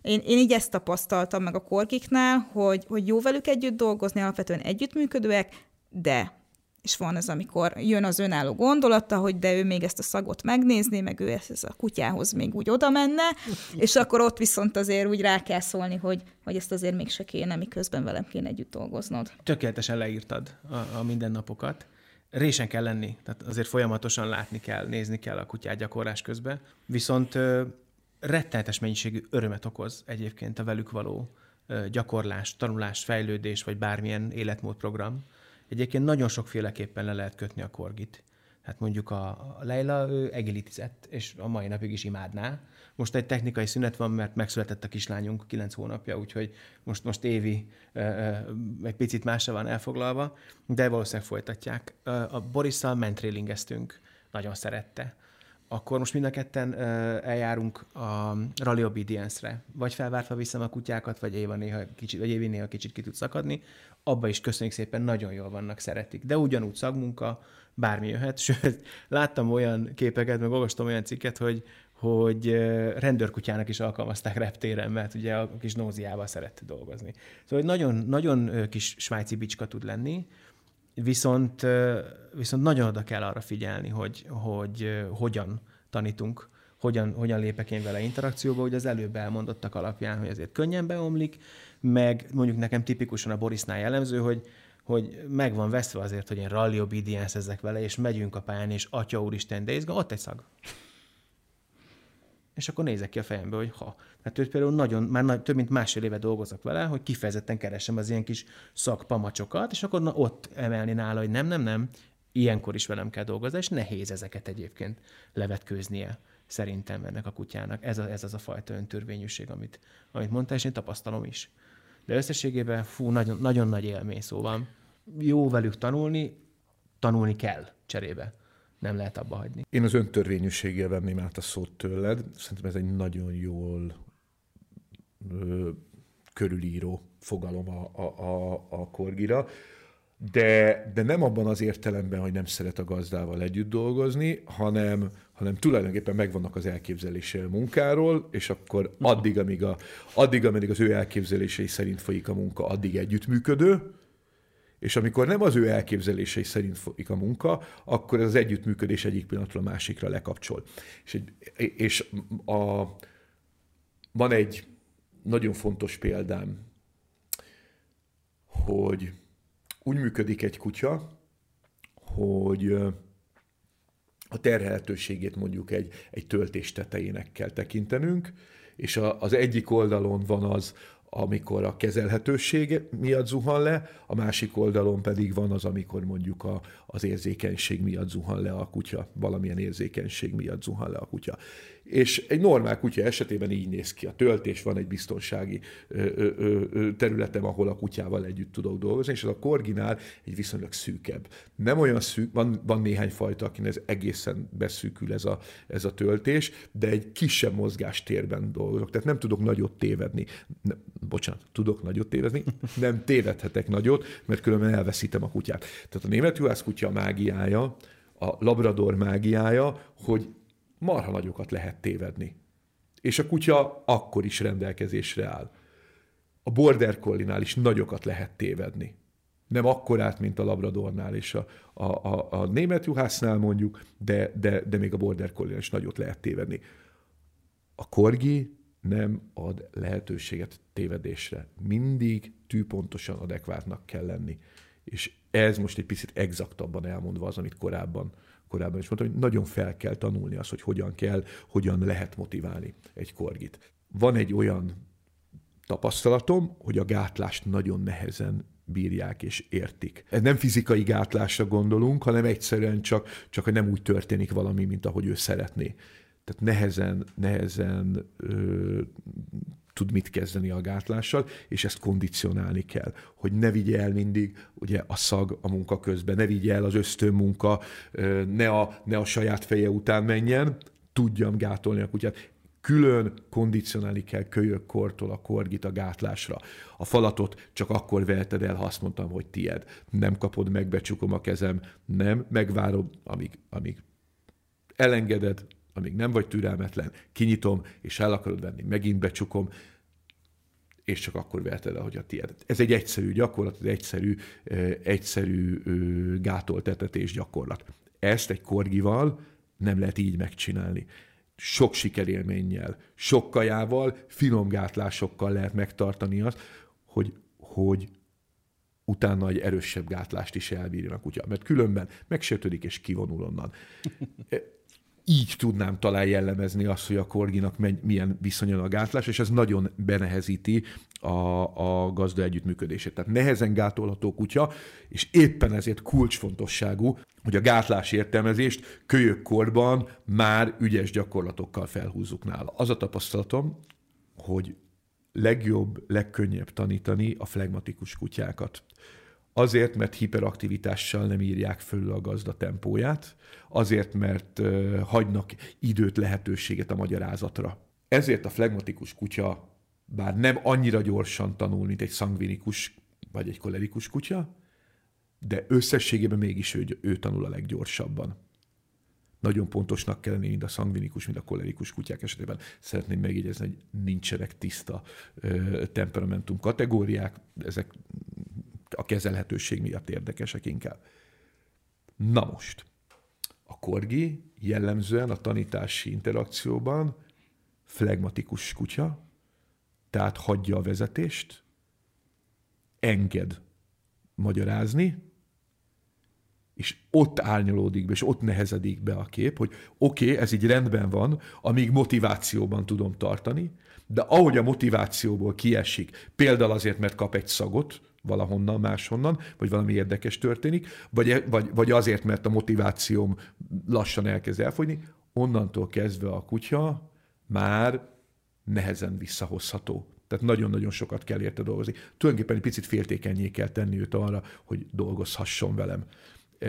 én, én így ezt tapasztaltam meg a korkiknál, hogy, hogy jó velük együtt dolgozni, alapvetően együttműködőek, de és van az, amikor jön az önálló gondolata, hogy de ő még ezt a szagot megnézné, meg ő ezt a kutyához még úgy oda menne, és akkor ott viszont azért úgy rá kell szólni, hogy, hogy ezt azért mégse kéne, miközben velem kéne együtt dolgoznod. Tökéletesen leírtad a, a mindennapokat. Résen kell lenni, tehát azért folyamatosan látni kell, nézni kell a kutyát gyakorlás közben. Viszont rettenetes mennyiségű örömet okoz egyébként a velük való gyakorlás, tanulás, fejlődés, vagy bármilyen életmódprogram. Egyébként nagyon sokféleképpen le lehet kötni a korgit. Hát mondjuk a, a Leila ő egilitizett, és a mai napig is imádná. Most egy technikai szünet van, mert megszületett a kislányunk 9 hónapja, úgyhogy most, most évi egy picit másra van elfoglalva, de valószínűleg folytatják. A Borisszal mentrélingeztünk, nagyon szerette akkor most mind a ketten uh, eljárunk a Rally Obedience-re. Vagy felvártva viszem a kutyákat, vagy Éva néha kicsit, vagy Évi néha kicsit ki tud szakadni. Abba is köszönjük szépen, nagyon jól vannak, szeretik. De ugyanúgy szagmunka, bármi jöhet. Sőt, láttam olyan képeket, meg olvastam olyan cikket, hogy, hogy rendőrkutyának is alkalmazták reptéren, mert ugye a kis nóziával szeret dolgozni. Szóval nagyon, nagyon kis svájci bicska tud lenni, Viszont, viszont nagyon oda kell arra figyelni, hogy, hogy hogyan tanítunk, hogyan, hogyan lépek én vele interakcióba, hogy az előbb elmondottak alapján, hogy azért könnyen beomlik, meg mondjuk nekem tipikusan a Borisnál jellemző, hogy, hogy meg van veszve azért, hogy én rally obedience ezek vele, és megyünk a pályán, és atya úristen, de ott egy szag és akkor nézek ki a fejembe, hogy ha. Mert őt például nagyon, már nagy, több mint másfél éve dolgozok vele, hogy kifejezetten keresem az ilyen kis szakpamacsokat, és akkor na, ott emelni nála, hogy nem, nem, nem, ilyenkor is velem kell dolgozni, és nehéz ezeket egyébként levetkőznie szerintem ennek a kutyának. Ez, a, ez az a fajta öntörvényűség, amit, amit mondtál, és én tapasztalom is. De összességében, fú, nagyon, nagyon nagy élmény, szóval jó velük tanulni, tanulni kell cserébe nem lehet abba hagyni. Én az öntörvényűséggel venném át a szót tőled. Szerintem ez egy nagyon jól ö, körülíró fogalom a, a, a, a korgira. De, de nem abban az értelemben, hogy nem szeret a gazdával együtt dolgozni, hanem, hanem tulajdonképpen megvannak az elképzelése a munkáról, és akkor addig, amíg, a, addig, amíg az ő elképzelései szerint folyik a munka, addig együttműködő, és amikor nem az ő elképzelései szerint folyik a munka, akkor az együttműködés egyik pillanatról a másikra lekapcsol. És, egy, és a, van egy nagyon fontos példám, hogy úgy működik egy kutya, hogy a terhelhetőségét mondjuk egy, egy töltés tetejének kell tekintenünk, és a, az egyik oldalon van az, amikor a kezelhetőség miatt zuhan le, a másik oldalon pedig van az, amikor mondjuk a, az érzékenység miatt zuhan le a kutya, valamilyen érzékenység miatt zuhan le a kutya. És egy normál kutya esetében így néz ki. A töltés van egy biztonsági területem, ahol a kutyával együtt tudok dolgozni, és az a korginál egy viszonylag szűkebb. Nem olyan szűk, van, van néhány fajta, akinek ez egészen beszűkül ez a, ez a töltés, de egy kisebb mozgástérben dolgozok. Tehát nem tudok nagyot tévedni. Ne, bocsánat, tudok nagyot tévedni, nem tévedhetek nagyot, mert különben elveszítem a kutyát. Tehát a német juhász kutya mágiája, a labrador mágiája, hogy marha nagyokat lehet tévedni. És a kutya akkor is rendelkezésre áll. A border collie is nagyokat lehet tévedni. Nem akkorát, mint a labradornál és a, a, a, a német juhásznál mondjuk, de, de, de még a border collie is nagyot lehet tévedni. A korgi nem ad lehetőséget tévedésre. Mindig tűpontosan adekvátnak kell lenni. És ez most egy picit exaktabban elmondva az, amit korábban korábban is mondtam, hogy nagyon fel kell tanulni azt, hogy hogyan kell, hogyan lehet motiválni egy korgit. Van egy olyan tapasztalatom, hogy a gátlást nagyon nehezen bírják és értik. Ez nem fizikai gátlásra gondolunk, hanem egyszerűen csak, csak hogy nem úgy történik valami, mint ahogy ő szeretné. Tehát nehezen, nehezen ö, tud mit kezdeni a gátlással, és ezt kondicionálni kell, hogy ne vigye el mindig ugye a szag a munka közben, ne vigye el az ösztön munka, ne a, ne a saját feje után menjen, tudjam gátolni a kutyát. Külön kondicionálni kell kölyök kortól a korgit a gátlásra. A falatot csak akkor veheted el, ha azt mondtam, hogy tied. Nem kapod meg, becsukom a kezem, nem, megvárom, amíg, amíg elengeded, amíg nem vagy türelmetlen, kinyitom, és el akarod venni, megint becsukom. és csak akkor verted el, hogy a tiéd. Ez egy egyszerű gyakorlat, egy egyszerű, egyszerű gátoltetetés gyakorlat. Ezt egy korgival nem lehet így megcsinálni. Sok sikerélménnyel, sok kajával, finom gátlásokkal lehet megtartani azt, hogy, hogy utána egy erősebb gátlást is elbírjon a kutya, mert különben megsértődik és kivonul onnan így tudnám talán jellemezni azt, hogy a korginak milyen viszonyon a gátlás, és ez nagyon benehezíti a, a gazda együttműködését. Tehát nehezen gátolható kutya, és éppen ezért kulcsfontosságú, hogy a gátlás értelmezést kölyökkorban már ügyes gyakorlatokkal felhúzzuk nála. Az a tapasztalatom, hogy legjobb, legkönnyebb tanítani a flegmatikus kutyákat. Azért, mert hiperaktivitással nem írják fölül a gazda tempóját, azért, mert hagynak időt, lehetőséget a magyarázatra. Ezért a flegmatikus kutya bár nem annyira gyorsan tanul, mint egy szangvinikus vagy egy kolerikus kutya, de összességében mégis ő, ő tanul a leggyorsabban. Nagyon pontosnak kell lenni, mind a szangvinikus, mind a kolerikus kutyák esetében. Szeretném megjegyezni, hogy nincsenek tiszta ö, temperamentum kategóriák, ezek a kezelhetőség miatt érdekesek inkább. Na most, a korgi jellemzően a tanítási interakcióban flegmatikus kutya, tehát hagyja a vezetést, enged magyarázni, és ott árnyalódik be, és ott nehezedik be a kép, hogy oké, okay, ez így rendben van, amíg motivációban tudom tartani, de ahogy a motivációból kiesik, például azért, mert kap egy szagot, valahonnan, máshonnan, vagy valami érdekes történik, vagy, vagy, vagy azért, mert a motivációm lassan elkezd elfogyni, onnantól kezdve a kutya már nehezen visszahozható. Tehát nagyon-nagyon sokat kell érte dolgozni. Tulajdonképpen egy picit féltékenyé kell tenni őt arra, hogy dolgozhasson velem.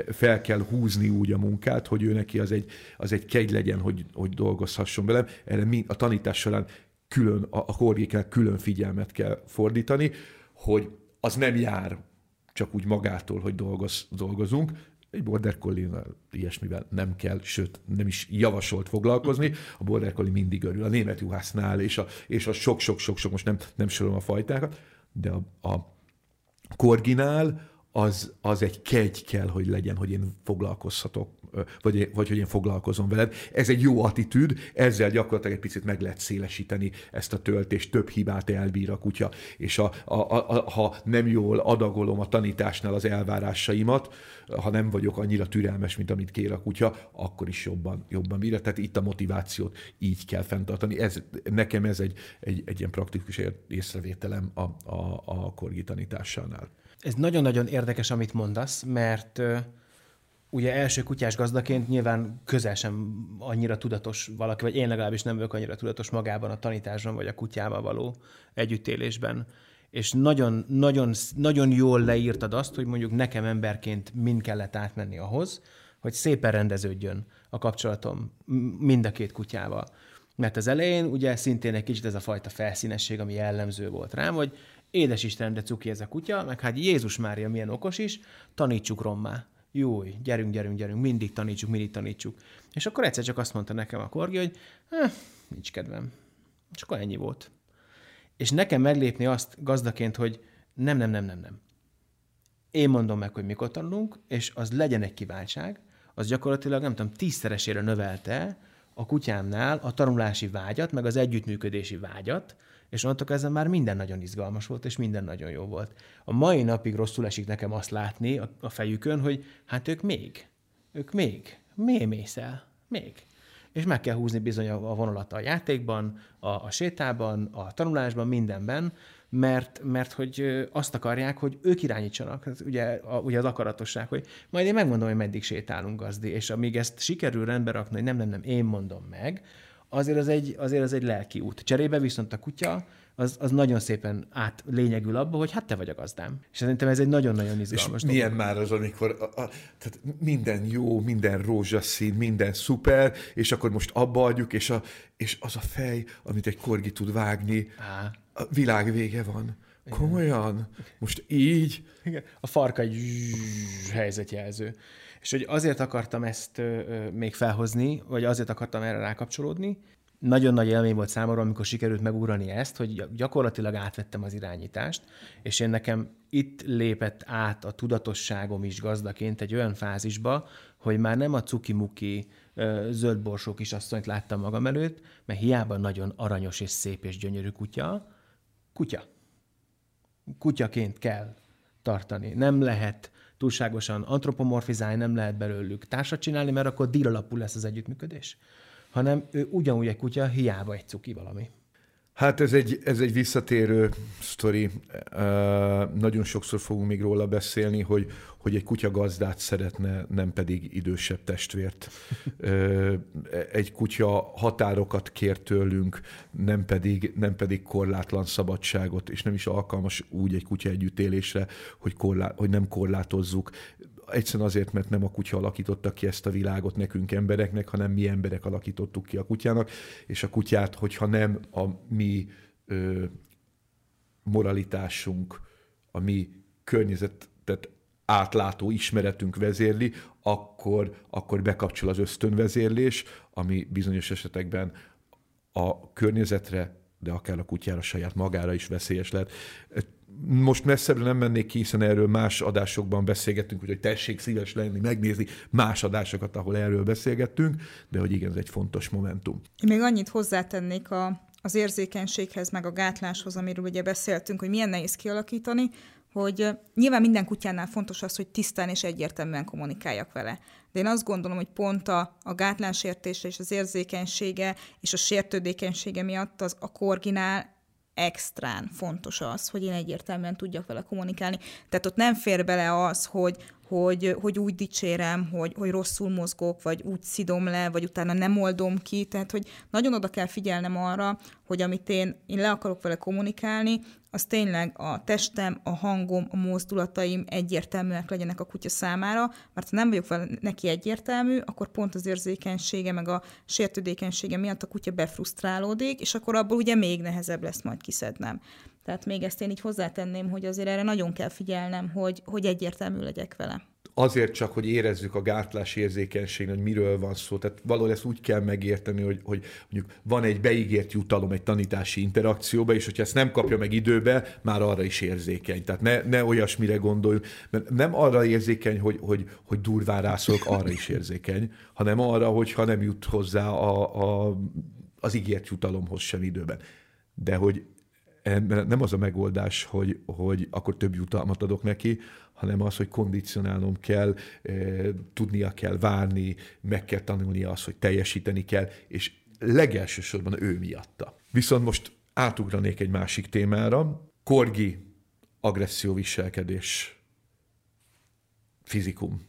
Fel kell húzni úgy a munkát, hogy ő neki az egy, az egy kegy legyen, hogy, hogy dolgozhasson velem. Erre mi, a tanítás során külön, a, a korgékkel külön figyelmet kell fordítani, hogy az nem jár csak úgy magától, hogy dolgoz, dolgozunk. Egy border collie ilyesmivel nem kell, sőt, nem is javasolt foglalkozni. A border collie mindig örül. A német juhásznál és a, és a sok-sok-sok-sok, most nem, nem sorolom a fajtákat, de a, a korginál az, az egy kegy kell, hogy legyen, hogy én foglalkozhatok vagy, vagy hogy én foglalkozom veled. Ez egy jó attitűd, ezzel gyakorlatilag egy picit meg lehet szélesíteni ezt a töltést, több hibát elbír a kutya, és a, a, a, ha nem jól adagolom a tanításnál az elvárásaimat, ha nem vagyok annyira türelmes, mint amit kér a kutya, akkor is jobban, jobban bírja. Tehát itt a motivációt így kell fenntartani. Ez, nekem ez egy, egy, egy ilyen praktikus észrevételem a, a, a korgi tanításánál. Ez nagyon-nagyon érdekes, amit mondasz, mert ugye első kutyás gazdaként nyilván közel sem annyira tudatos valaki, vagy én legalábbis nem vagyok annyira tudatos magában a tanításban, vagy a kutyával való együttélésben. És nagyon, nagyon, nagyon jól leírtad azt, hogy mondjuk nekem emberként mind kellett átmenni ahhoz, hogy szépen rendeződjön a kapcsolatom mind a két kutyával. Mert az elején ugye szintén egy kicsit ez a fajta felszínesség, ami jellemző volt rám, hogy édes Isten, de cuki ez a kutya, meg hát Jézus Mária milyen okos is, tanítsuk rommá jó, gyerünk, gyerünk, gyerünk, mindig tanítsuk, mindig tanítsuk. És akkor egyszer csak azt mondta nekem a korgi, hogy eh, nincs kedvem. És akkor ennyi volt. És nekem meglépni azt gazdaként, hogy nem, nem, nem, nem, nem. Én mondom meg, hogy mikor tanulunk, és az legyen egy kiváltság, az gyakorlatilag, nem tudom, tízszeresére növelte a kutyámnál a tanulási vágyat, meg az együttműködési vágyat, és onnantól kezdve már minden nagyon izgalmas volt, és minden nagyon jó volt. A mai napig rosszul esik nekem azt látni a, fejükön, hogy hát ők még, ők még, még mész el, még. És meg kell húzni bizony a vonalat a játékban, a, a sétában, a tanulásban, mindenben, mert, mert hogy azt akarják, hogy ők irányítsanak. Ez ugye, a, ugye az akaratosság, hogy majd én megmondom, hogy meddig sétálunk gazdi, és amíg ezt sikerül rendbe rakni, hogy nem, nem, nem, én mondom meg, azért az egy, azért az egy lelki út. Cserébe viszont a kutya az, az nagyon szépen át lényegül abba, hogy hát te vagy a gazdám. És szerintem ez egy nagyon-nagyon izgalmas És milyen már az, amikor a, a, tehát minden jó, minden rózsaszín, minden szuper, és akkor most abba adjuk, és, a, és az a fej, amit egy korgi tud vágni, Á. a világ vége van. Komolyan? Most így? Igen. A farka egy helyzetjelző. És hogy azért akartam ezt még felhozni, vagy azért akartam erre rákapcsolódni, nagyon nagy élmény volt számomra, amikor sikerült megugrani ezt, hogy gyakorlatilag átvettem az irányítást, és én nekem itt lépett át a tudatosságom is gazdaként egy olyan fázisba, hogy már nem a cuki-muki zöldborsó kisasszonyt láttam magam előtt, mert hiába nagyon aranyos és szép és gyönyörű kutya, kutya. Kutyaként kell tartani. Nem lehet túlságosan antropomorfizálni, nem lehet belőlük társat csinálni, mert akkor díl alapú lesz az együttműködés. Hanem ő ugyanúgy egy kutya, hiába egy cuki valami. Hát ez egy, ez egy visszatérő sztori. nagyon sokszor fogunk még róla beszélni, hogy, hogy egy kutya gazdát szeretne, nem pedig idősebb testvért. egy kutya határokat kér tőlünk, nem pedig, nem pedig korlátlan szabadságot, és nem is alkalmas úgy egy kutya együttélésre, hogy, korlá, hogy nem korlátozzuk egyszerűen azért, mert nem a kutya alakította ki ezt a világot nekünk embereknek, hanem mi emberek alakítottuk ki a kutyának, és a kutyát, hogyha nem a mi ö, moralitásunk, a mi környezetet átlátó ismeretünk vezérli, akkor, akkor bekapcsol az ösztönvezérlés, ami bizonyos esetekben a környezetre, de akár a kutyára saját magára is veszélyes lehet most messzebbre nem mennék ki, hiszen erről más adásokban beszélgettünk, úgyhogy tessék szíves lenni, megnézni más adásokat, ahol erről beszélgettünk, de hogy igen, ez egy fontos momentum. Én még annyit hozzátennék a, az érzékenységhez, meg a gátláshoz, amiről ugye beszéltünk, hogy milyen nehéz kialakítani, hogy nyilván minden kutyánál fontos az, hogy tisztán és egyértelműen kommunikáljak vele. De én azt gondolom, hogy pont a, a gátlásértése és az érzékenysége és a sértődékenysége miatt az a korginál extrán fontos az, hogy én egyértelműen tudjak vele kommunikálni. Tehát ott nem fér bele az, hogy, hogy, hogy úgy dicsérem, hogy, hogy rosszul mozgok, vagy úgy szidom le, vagy utána nem oldom ki. Tehát, hogy nagyon oda kell figyelnem arra, hogy amit én, én le akarok vele kommunikálni, az tényleg a testem, a hangom, a mozdulataim egyértelműek legyenek a kutya számára, mert ha nem vagyok vele neki egyértelmű, akkor pont az érzékenysége, meg a sértődékenysége miatt a kutya befrusztrálódik, és akkor abból ugye még nehezebb lesz majd kiszednem. Tehát még ezt én így hozzátenném, hogy azért erre nagyon kell figyelnem, hogy, hogy egyértelmű legyek vele azért csak, hogy érezzük a gátlás érzékenység, hogy miről van szó. Tehát valahol ezt úgy kell megérteni, hogy, hogy mondjuk van egy beígért jutalom egy tanítási interakcióba, és hogyha ezt nem kapja meg időbe, már arra is érzékeny. Tehát ne, ne olyasmire gondoljunk, mert nem arra érzékeny, hogy, hogy, hogy durván rászólok, arra is érzékeny, hanem arra, hogyha nem jut hozzá a, a, az ígért jutalomhoz sem időben. De hogy nem az a megoldás, hogy, hogy akkor több jutalmat adok neki, hanem az, hogy kondicionálnom kell, tudnia kell várni, meg kell tanulnia az, hogy teljesíteni kell, és legelsősorban ő miatta. Viszont most átugranék egy másik témára. Korgi agresszió viselkedés fizikum.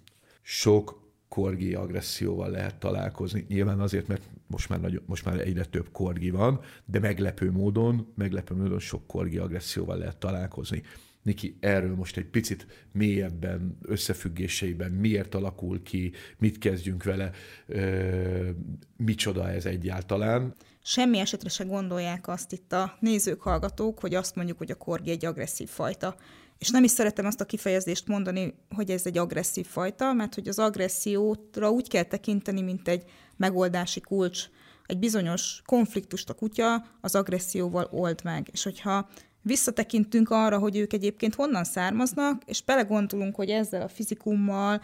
Sok korgi agresszióval lehet találkozni. Nyilván azért, mert most már, nagyon, most már egyre több korgi van, de meglepő módon, meglepő módon sok korgi agresszióval lehet találkozni. Niki, erről most egy picit mélyebben, összefüggéseiben, miért alakul ki, mit kezdjünk vele, ö, micsoda ez egyáltalán. Semmi esetre se gondolják azt itt a nézők, hallgatók, hogy azt mondjuk, hogy a korgi egy agresszív fajta. És nem is szeretem azt a kifejezést mondani, hogy ez egy agresszív fajta, mert hogy az agressziótra úgy kell tekinteni, mint egy megoldási kulcs. Egy bizonyos konfliktust a kutya az agresszióval old meg. És hogyha visszatekintünk arra, hogy ők egyébként honnan származnak, és belegondolunk, hogy ezzel a fizikummal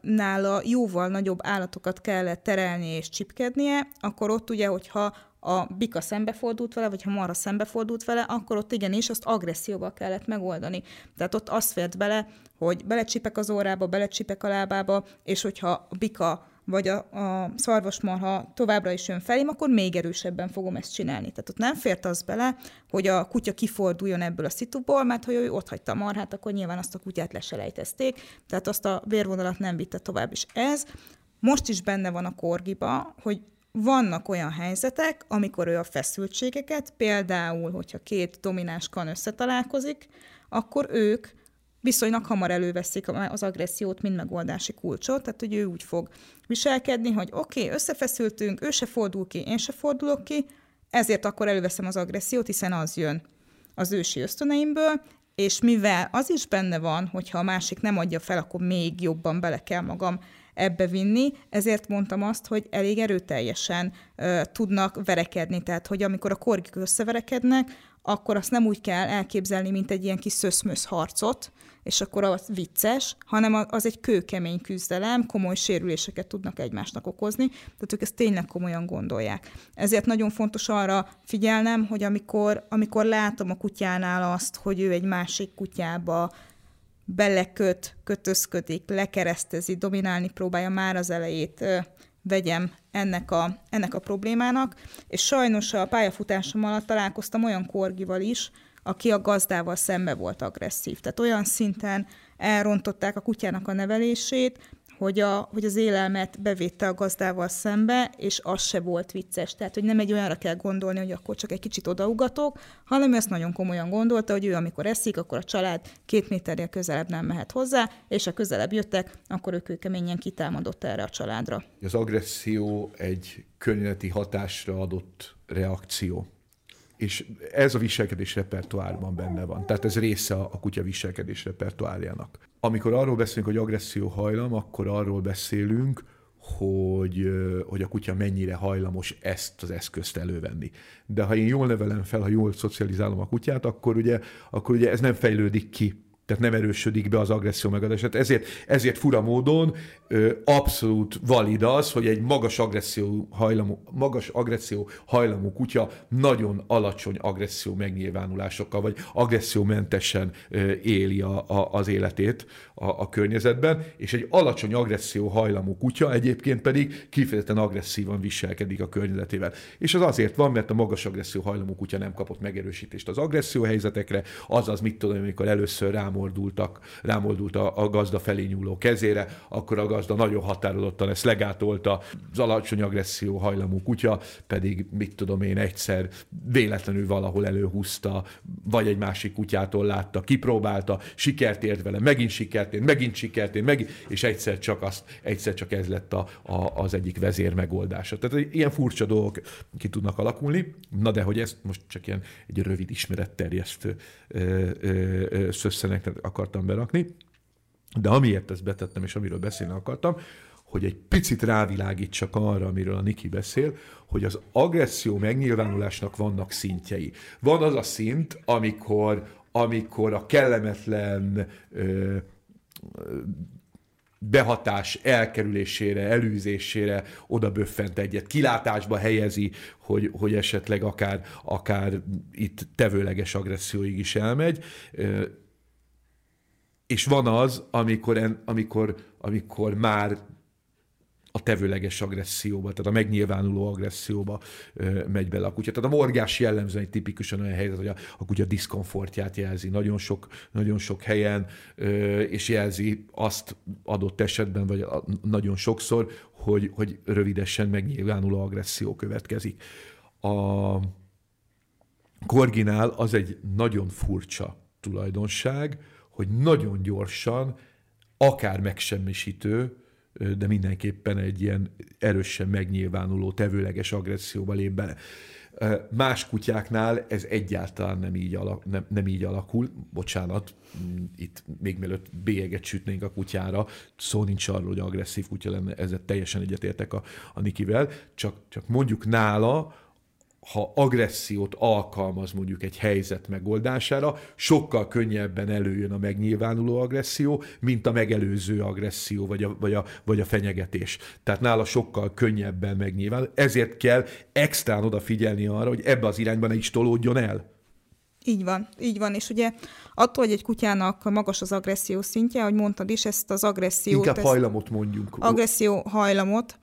nála jóval nagyobb állatokat kellett terelni és csipkednie, akkor ott ugye, hogyha a bika szembefordult vele, vagy ha marha szembefordult vele, akkor ott igenis azt agresszióval kellett megoldani. Tehát ott az fért bele, hogy belecsipek az órába, belecsipek a lábába, és hogyha a bika vagy a, a szarvasmarha továbbra is jön felém, akkor még erősebben fogom ezt csinálni. Tehát ott nem fért az bele, hogy a kutya kiforduljon ebből a szituból, mert ha ő ott hagyta a marhát, akkor nyilván azt a kutyát leselejtezték, tehát azt a vérvonalat nem vitte tovább. És ez most is benne van a korgiba, hogy vannak olyan helyzetek, amikor ő a feszültségeket, például, hogyha két domináns kan összetalálkozik, akkor ők viszonylag hamar előveszik az agressziót, mint megoldási kulcsot, tehát hogy ő úgy fog viselkedni, hogy oké, okay, összefeszültünk, ő se fordul ki, én se fordulok ki, ezért akkor előveszem az agressziót, hiszen az jön az ősi ösztöneimből, és mivel az is benne van, hogyha a másik nem adja fel, akkor még jobban bele kell magam ebbe vinni, ezért mondtam azt, hogy elég erőteljesen ö, tudnak verekedni, tehát hogy amikor a korgik összeverekednek, akkor azt nem úgy kell elképzelni, mint egy ilyen kis szöszmösz harcot, és akkor az vicces, hanem az egy kőkemény küzdelem, komoly sérüléseket tudnak egymásnak okozni, tehát ők ezt tényleg komolyan gondolják. Ezért nagyon fontos arra figyelnem, hogy amikor, amikor látom a kutyánál azt, hogy ő egy másik kutyába beleköt, kötözködik, lekeresztezi, dominálni próbálja már az elejét, vegyem ennek a, ennek a problémának, és sajnos a pályafutásom alatt találkoztam olyan korgival is, aki a gazdával szembe volt agresszív. Tehát olyan szinten elrontották a kutyának a nevelését, hogy, a, hogy az élelmet bevétte a gazdával szembe, és az se volt vicces. Tehát, hogy nem egy olyanra kell gondolni, hogy akkor csak egy kicsit odaugatok, hanem ezt nagyon komolyan gondolta, hogy ő amikor eszik, akkor a család két méternél közelebb nem mehet hozzá, és a közelebb jöttek, akkor ők keményen kitámadott erre a családra. Az agresszió egy környezeti hatásra adott reakció és ez a viselkedés repertoárban benne van. Tehát ez része a kutya viselkedés repertoárjának. Amikor arról beszélünk, hogy agresszió hajlam, akkor arról beszélünk, hogy, hogy a kutya mennyire hajlamos ezt az eszközt elővenni. De ha én jól nevelem fel, ha jól szocializálom a kutyát, akkor ugye, akkor ugye ez nem fejlődik ki tehát nem erősödik be az agresszió megadását. Ezért, ezért fura módon ö, abszolút valid az, hogy egy magas agresszió hajlamú, magas agresszió hajlamú kutya nagyon alacsony agresszió megnyilvánulásokkal, vagy agressziómentesen ö, éli a, a, az életét a, a környezetben, és egy alacsony agresszió hajlamú kutya egyébként pedig kifejezetten agresszívan viselkedik a környezetével. És az azért van, mert a magas agresszió hajlamú kutya nem kapott megerősítést az agresszió helyzetekre, azaz mit tudom, amikor először rám rámordultak, rámordult a, a gazda felé nyúló kezére, akkor a gazda nagyon határozottan ezt legátolta, az alacsony agresszió hajlamú kutya pedig, mit tudom én, egyszer véletlenül valahol előhúzta, vagy egy másik kutyától látta, kipróbálta, sikert ért vele, megint sikert ért, megint sikert ért, megint, és egyszer csak, azt, egyszer csak ez lett a, a, az egyik vezér megoldása. Tehát ilyen furcsa dolgok ki tudnak alakulni, na de hogy ezt most csak ilyen egy rövid ismeretterjesztő szösszenek akartam berakni, de amiért ezt betettem, és amiről beszélni akartam, hogy egy picit rávilágítsak arra, amiről a Niki beszél, hogy az agresszió megnyilvánulásnak vannak szintjei. Van az a szint, amikor, amikor a kellemetlen ö, behatás elkerülésére, elűzésére oda böffent egyet, kilátásba helyezi, hogy, hogy esetleg akár, akár itt tevőleges agresszióig is elmegy és van az, amikor, amikor, amikor már a tevőleges agresszióba, tehát a megnyilvánuló agresszióba ö, megy bele a kutya. Tehát a morgás jellemzően egy tipikusan olyan helyzet, hogy a, a kutya diszkomfortját jelzi nagyon sok, nagyon sok helyen, ö, és jelzi azt adott esetben, vagy a, nagyon sokszor, hogy, hogy rövidesen megnyilvánuló agresszió következik. A korginál az egy nagyon furcsa tulajdonság, hogy nagyon gyorsan, akár megsemmisítő, de mindenképpen egy ilyen erősen megnyilvánuló, tevőleges agresszióba lép bele. Más kutyáknál ez egyáltalán nem így, alak, nem, nem így alakul. Bocsánat, mm, itt még mielőtt bélyeget sütnénk a kutyára, szó nincs arról, hogy agresszív kutya lenne, ezzel teljesen egyetértek a, a Nikivel, csak, csak mondjuk nála ha agressziót alkalmaz mondjuk egy helyzet megoldására, sokkal könnyebben előjön a megnyilvánuló agresszió, mint a megelőző agresszió, vagy a, vagy a, vagy a fenyegetés. Tehát nála sokkal könnyebben megnyilvánul. Ezért kell extrán odafigyelni arra, hogy ebbe az irányba ne is tolódjon el. Így van, így van, és ugye attól, hogy egy kutyának magas az agresszió szintje, ahogy mondtad is, ezt az agressziót... Inkább hajlamot mondjunk. Agresszió hajlamot,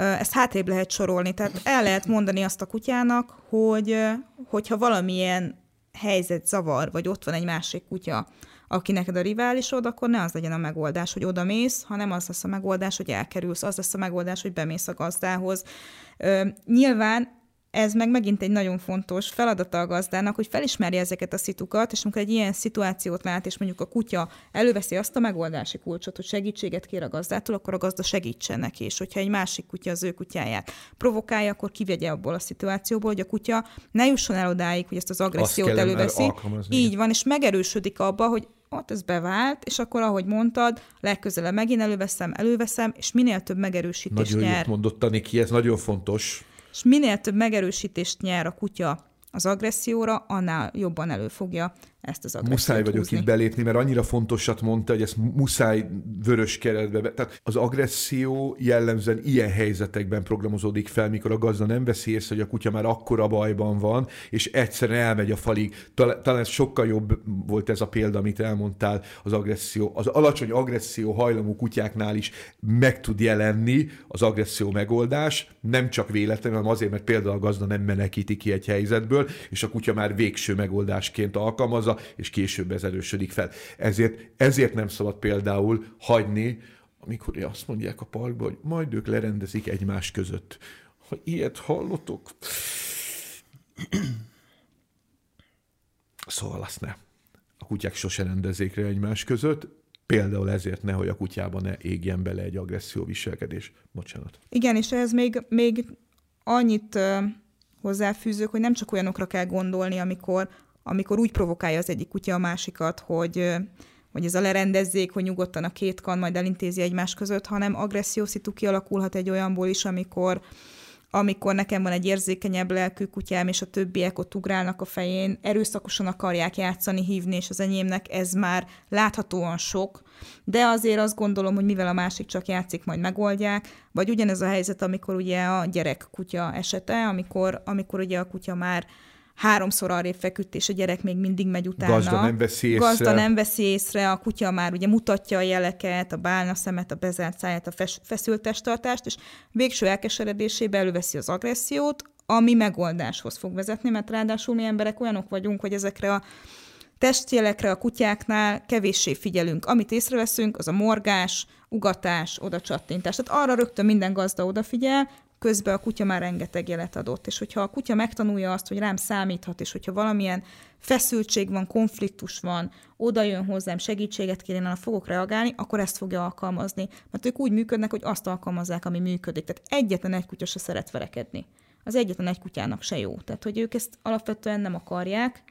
ezt hátrébb lehet sorolni. Tehát el lehet mondani azt a kutyának, hogy hogyha valamilyen helyzet zavar, vagy ott van egy másik kutya, aki neked a riválisod, akkor ne az legyen a megoldás, hogy oda mész, hanem az lesz a megoldás, hogy elkerülsz, az lesz a megoldás, hogy bemész a gazdához. nyilván ez meg megint egy nagyon fontos feladata a gazdának, hogy felismerje ezeket a szitukat, és amikor egy ilyen szituációt lát, és mondjuk a kutya előveszi azt a megoldási kulcsot, hogy segítséget kér a gazdától, akkor a gazda segítsen neki, és hogyha egy másik kutya az ő kutyáját provokálja, akkor kivegye abból a szituációból, hogy a kutya ne jusson el odáig, hogy ezt az agressziót előveszi. Így van, és megerősödik abba, hogy ott ez bevált, és akkor, ahogy mondtad, legközelebb megint előveszem, előveszem, és minél több megerősítést Nagyon nyer. jót mondott Taniki, ez nagyon fontos. És minél több megerősítést nyer a kutya az agresszióra, annál jobban előfogja ezt az agressziót Muszáj vagyok húzni. itt belépni, mert annyira fontosat mondta, hogy ezt muszáj vörös keretbe. be- Tehát az agresszió jellemzően ilyen helyzetekben programozódik fel, mikor a gazda nem veszi észre, hogy a kutya már akkora bajban van, és egyszerűen elmegy a falig. Tal- Talán ez sokkal jobb volt ez a példa, amit elmondtál, az agresszió. Az alacsony agresszió hajlamú kutyáknál is meg tud jelenni az agresszió megoldás, nem csak véletlenül, hanem azért, mert például a gazda nem menekíti ki egy helyzetből, és a kutya már végső megoldásként alkalmazza, és később ez erősödik fel. Ezért, ezért nem szabad például hagyni, amikor azt mondják a parkban, hogy majd ők lerendezik egymás között. Ha ilyet hallotok, szóval azt ne. A kutyák sose rendezzék le egymás között, például ezért nehogy a kutyában ne égjen bele egy agresszió viselkedés. Bocsánat. Igen, és ez még, még annyit hozzáfűzök, hogy nem csak olyanokra kell gondolni, amikor, amikor úgy provokálja az egyik kutya a másikat, hogy, hogy ez a lerendezzék, hogy nyugodtan a két kan majd elintézi egymás között, hanem agresszió szitu kialakulhat egy olyanból is, amikor amikor nekem van egy érzékenyebb lelkű kutyám, és a többiek ott ugrálnak a fején, erőszakosan akarják játszani, hívni, és az enyémnek ez már láthatóan sok, de azért azt gondolom, hogy mivel a másik csak játszik, majd megoldják, vagy ugyanez a helyzet, amikor ugye a gyerek kutya esete, amikor, amikor ugye a kutya már háromszor arrébb feküdt, és a gyerek még mindig megy utána. Gazda nem veszi észre. Gazda nem veszi észre, a kutya már ugye mutatja a jeleket, a bálna szemet, a bezárt száját, a fes- feszült testtartást, és végső elkeseredésébe előveszi az agressziót, ami megoldáshoz fog vezetni, mert ráadásul mi emberek olyanok vagyunk, hogy ezekre a testjelekre a kutyáknál kevéssé figyelünk. Amit észreveszünk, az a morgás, ugatás, oda csattintás. Tehát arra rögtön minden gazda odafigyel, közben a kutya már rengeteg jelet adott. És hogyha a kutya megtanulja azt, hogy rám számíthat, és hogyha valamilyen feszültség van, konfliktus van, oda jön hozzám, segítséget kér, én fogok reagálni, akkor ezt fogja alkalmazni. Mert ők úgy működnek, hogy azt alkalmazzák, ami működik. Tehát egyetlen egy kutya se szeret verekedni. Az egyetlen egy kutyának se jó. Tehát, hogy ők ezt alapvetően nem akarják,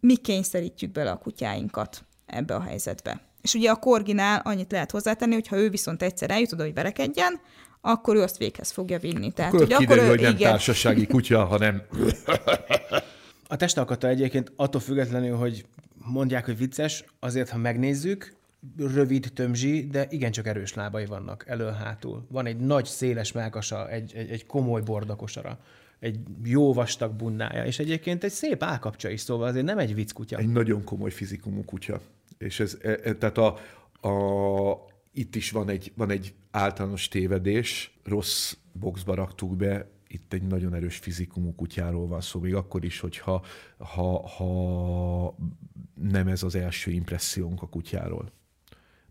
mi kényszerítjük bele a kutyáinkat ebbe a helyzetbe. És ugye a korginál annyit lehet hozzátenni, hogy ha ő viszont egyszer eljut oda, hogy verekedjen, akkor ő azt véghez fogja vinni. Tehát, Akkor hogy kiderül, ő, hogy nem igen, társasági kutya, hanem A testalkata egyébként attól függetlenül, hogy mondják, hogy vicces, azért, ha megnézzük, rövid tömzsi, de igencsak erős lábai vannak elől-hátul. Van egy nagy, széles melkasa, egy, egy, egy komoly bordakosara, egy jó vastag bundája, és egyébként egy szép állkapcsa is, szóval azért nem egy vicc kutya. egy nagyon komoly fizikumú kutya. És ez, e, e, tehát a, a, itt is van egy, van egy általános tévedés, rossz boxba raktuk be, itt egy nagyon erős fizikumú kutyáról van szó, még akkor is, hogyha ha, ha nem ez az első impressziónk a kutyáról.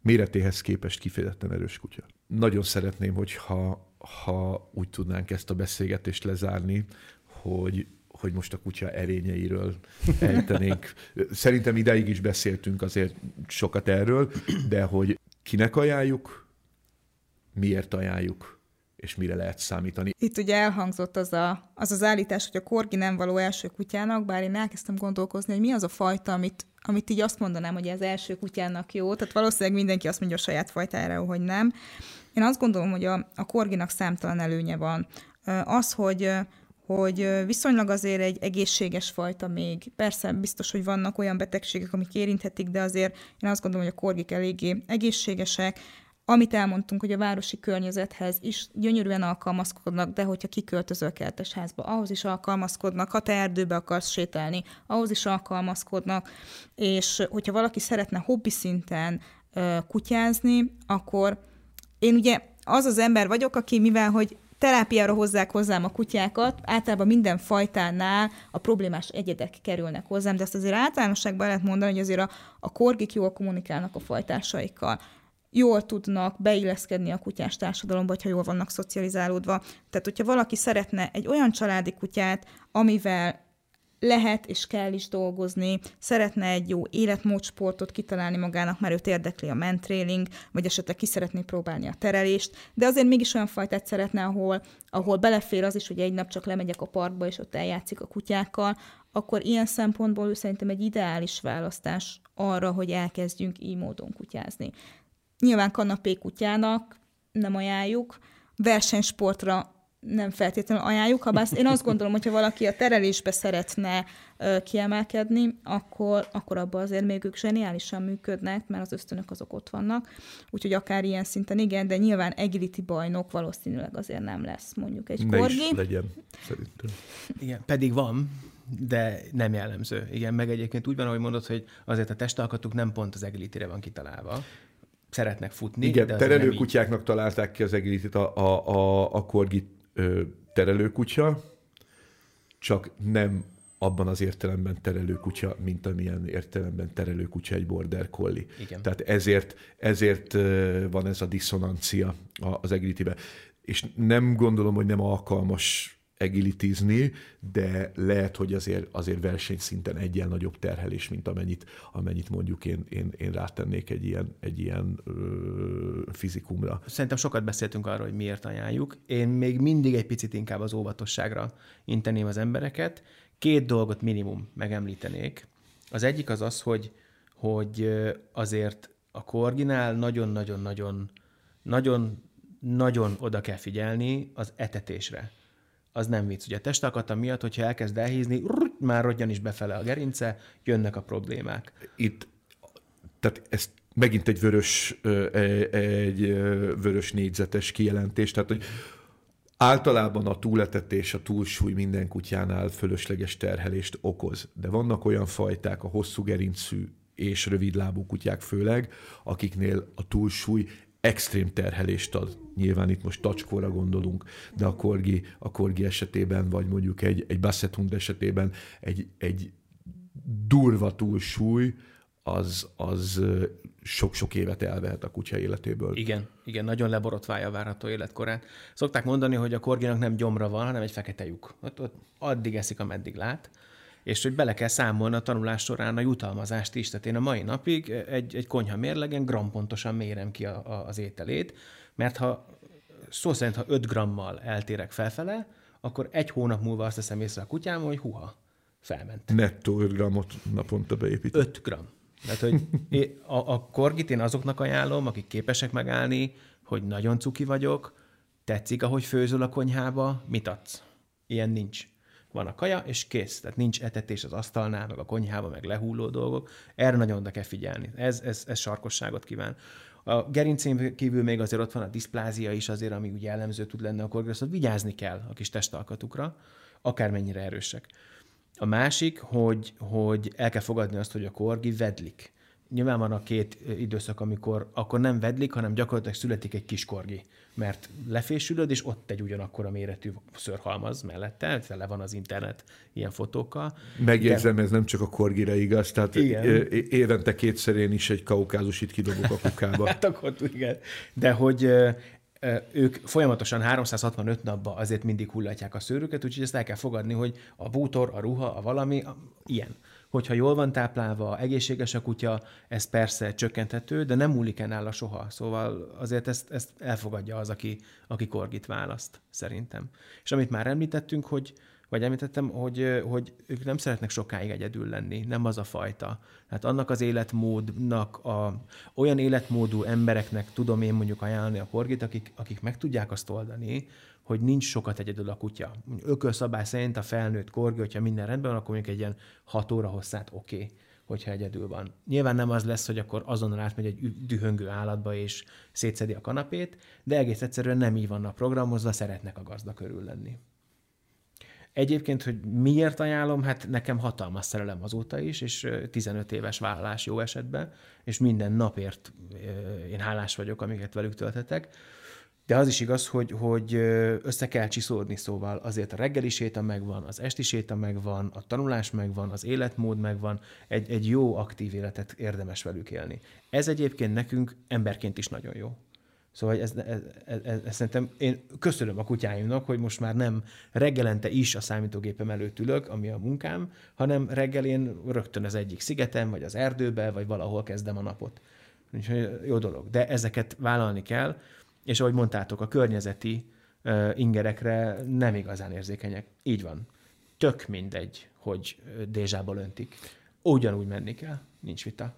Méretéhez képest kifejezetten erős kutya. Nagyon szeretném, hogyha ha úgy tudnánk ezt a beszélgetést lezárni, hogy hogy most a kutya erényeiről ejtenénk. Szerintem ideig is beszéltünk azért sokat erről, de hogy kinek ajánljuk, miért ajánljuk, és mire lehet számítani. Itt ugye elhangzott az, a, az az állítás, hogy a korgi nem való első kutyának, bár én elkezdtem gondolkozni, hogy mi az a fajta, amit, amit így azt mondanám, hogy az első kutyának jó. Tehát valószínűleg mindenki azt mondja a saját fajtára, hogy nem. Én azt gondolom, hogy a, a korginak számtalan előnye van. Az, hogy hogy viszonylag azért egy egészséges fajta még. Persze biztos, hogy vannak olyan betegségek, amik érinthetik, de azért én azt gondolom, hogy a korgik eléggé egészségesek, amit elmondtunk, hogy a városi környezethez is gyönyörűen alkalmazkodnak, de hogyha kiköltözöl kertes házba, ahhoz is alkalmazkodnak, ha te erdőbe akarsz sétálni, ahhoz is alkalmazkodnak, és hogyha valaki szeretne hobbi szinten kutyázni, akkor én ugye az az ember vagyok, aki mivel, hogy terápiára hozzák hozzám a kutyákat, általában minden fajtánál a problémás egyedek kerülnek hozzám, de ezt azért általánosságban lehet mondani, hogy azért a, a korgik jól kommunikálnak a fajtársaikkal jól tudnak beilleszkedni a kutyás társadalomba, hogyha jól vannak szocializálódva. Tehát, hogyha valaki szeretne egy olyan családi kutyát, amivel lehet és kell is dolgozni, szeretne egy jó életmódsportot kitalálni magának, mert őt érdekli a mentréling, vagy esetleg ki szeretné próbálni a terelést, de azért mégis olyan fajtát szeretne, ahol, ahol belefér az is, hogy egy nap csak lemegyek a parkba, és ott eljátszik a kutyákkal, akkor ilyen szempontból ő szerintem egy ideális választás arra, hogy elkezdjünk így módon kutyázni. Nyilván kanapé kutyának nem ajánljuk, versenysportra nem feltétlenül ajánljuk, ha bár én azt gondolom, hogyha valaki a terelésbe szeretne ö, kiemelkedni, akkor, akkor abban azért még ők zseniálisan működnek, mert az ösztönök azok ott vannak. Úgyhogy akár ilyen szinten igen, de nyilván agility bajnok valószínűleg azért nem lesz mondjuk egy Ne korgi. is legyen, szerintem. Igen, pedig van, de nem jellemző. Igen, meg egyébként úgy van, ahogy mondod, hogy azért a testalkatuk nem pont az egilitire van kitalálva. Szeretnek futni, Igen, így. terelőkutyáknak találták ki az egilitit a, a, a, a korgi ö, terelőkutya, csak nem abban az értelemben terelőkutya, mint amilyen értelemben terelőkutya egy border collie. Igen. Tehát ezért, ezért van ez a diszonancia az agilitibe. És nem gondolom, hogy nem alkalmas agilitizni, de lehet, hogy azért, azért versenyszinten egyen nagyobb terhelés, mint amennyit, amennyit mondjuk én, én, én rátennék egy ilyen, egy ilyen ö, fizikumra. Szerintem sokat beszéltünk arról, hogy miért ajánljuk. Én még mindig egy picit inkább az óvatosságra inteném az embereket. Két dolgot minimum megemlítenék. Az egyik az az, hogy, hogy azért a korginál nagyon-nagyon-nagyon nagyon, nagyon oda kell figyelni az etetésre. Az nem vicc. Ugye a testalkata miatt, hogyha elkezd elhízni, rrrt, már rodjan is befele a gerince, jönnek a problémák. itt, tehát ez megint egy vörös, e- egy vörös négyzetes kijelentés, tehát hogy általában a túletetés, a túlsúly minden kutyánál fölösleges terhelést okoz. De vannak olyan fajták, a hosszú gerincű és rövidlábú kutyák főleg, akiknél a túlsúly extrém terhelést ad. Nyilván itt most tacskóra gondolunk, de a korgi, a korgi esetében, vagy mondjuk egy, egy basset hund esetében egy, egy durva túlsúly, az, az sok-sok évet elvehet a kutya életéből. Igen, igen, nagyon leborotválja a várható életkorát. Szokták mondani, hogy a korginak nem gyomra van, hanem egy fekete lyuk. Ott, ott addig eszik, ameddig lát, és hogy bele kell számolni a tanulás során a jutalmazást is. Tehát én a mai napig egy, egy konyha mérlegen grampontosan mérem ki a, a, az ételét, mert ha szó szerint, ha 5 grammal eltérek felfele, akkor egy hónap múlva azt teszem észre a kutyám, hogy huha, felment. Nettó 5 grammot naponta beépít. 5 gram. Tehát, hogy én- a, a korgit én azoknak ajánlom, akik képesek megállni, hogy nagyon cuki vagyok, tetszik, ahogy főzöl a konyhába, mit adsz? Ilyen nincs. Van a kaja, és kész. Tehát nincs etetés az asztalnál, meg a konyhába, meg lehulló dolgok. Erre nagyon oda kell figyelni. Ez, ez, ez sarkosságot kíván. A gerincén kívül még azért ott van a diszplázia is azért, ami ugye jellemző tud lenni a korgira, szóval vigyázni kell a kis testalkatukra, akármennyire erősek. A másik, hogy, hogy el kell fogadni azt, hogy a korgi vedlik. Nyilván van a két időszak, amikor akkor nem vedlik, hanem gyakorlatilag születik egy kis korgi, mert lefésülöd, és ott egy ugyanakkor a méretű szörhalmaz mellette, tele van az internet ilyen fotókkal. Megjegyzem, ez nem csak a korgire igaz, tehát Igen. évente kétszer én is egy kaukázusit kidobok a kukába. Hát akkor igen. De hogy ők folyamatosan 365 napban azért mindig hullatják a szőrüket, úgyhogy ezt el kell fogadni, hogy a bútor, a ruha, a valami, a, ilyen. Hogyha jól van táplálva, egészséges a kutya, ez persze csökkenthető, de nem múlik el nála soha. Szóval azért ezt, ezt elfogadja az, aki, aki korgit választ, szerintem. És amit már említettünk, hogy vagy említettem, hogy, hogy ők nem szeretnek sokáig egyedül lenni, nem az a fajta. Tehát annak az életmódnak, a, olyan életmódú embereknek tudom én mondjuk ajánlani a korgit, akik, akik meg tudják azt oldani, hogy nincs sokat egyedül a kutya. Ökölszabály szerint a felnőtt korgi, hogyha minden rendben van, akkor mondjuk egy ilyen 6 óra hosszát oké, okay, hogyha egyedül van. Nyilván nem az lesz, hogy akkor azonnal átmegy egy dühöngő állatba és szétszedi a kanapét, de egész egyszerűen nem így vannak programozva, szeretnek a gazda körül lenni. Egyébként, hogy miért ajánlom, hát nekem hatalmas szerelem azóta is, és ö, 15 éves vállalás jó esetben, és minden napért én hálás vagyok, amiket velük töltetek. De az is igaz, hogy, hogy össze kell csiszódni, szóval azért a reggeli séta megvan, az esti séta megvan, a tanulás megvan, az életmód megvan, egy, egy jó, aktív életet érdemes velük élni. Ez egyébként nekünk emberként is nagyon jó. Szóval ez, ez, ez, ez, ez szerintem én köszönöm a kutyáimnak, hogy most már nem reggelente is a számítógépem előtt ülök, ami a munkám, hanem reggel én rögtön az egyik szigeten, vagy az erdőbe, vagy valahol kezdem a napot. Úgyhogy jó dolog. De ezeket vállalni kell, és ahogy mondtátok, a környezeti ingerekre nem igazán érzékenyek. Így van. Tök mindegy, hogy dézsából öntik. Ugyanúgy menni kell, nincs vita.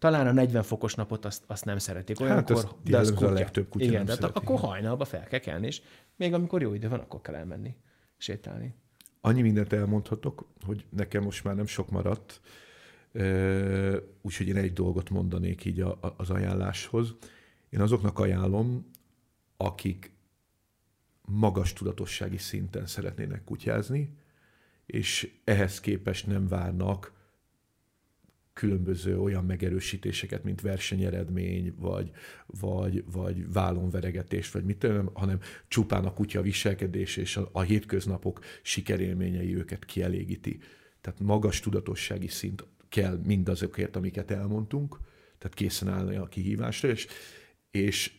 Talán a 40 fokos napot azt, azt nem szeretik Hát olyankor, ezt de az jellemző a kutya. legtöbb kutya Igen, de szereti. akkor hajnalba fel kell kelni, és még amikor jó idő van, akkor kell elmenni, sétálni. Annyi mindent elmondhatok, hogy nekem most már nem sok maradt, úgyhogy én egy dolgot mondanék így a, a- az ajánláshoz. Én azoknak ajánlom, akik magas tudatossági szinten szeretnének kutyázni, és ehhez képest nem várnak különböző olyan megerősítéseket, mint versenyeredmény, vagy, vagy, vagy vállonveregetés, vagy mit tudom, hanem csupán a kutya viselkedés és a, a hétköznapok sikerélményei őket kielégíti. Tehát magas tudatossági szint kell mindazokért, amiket elmondtunk, tehát készen állni a kihívásra, és, és,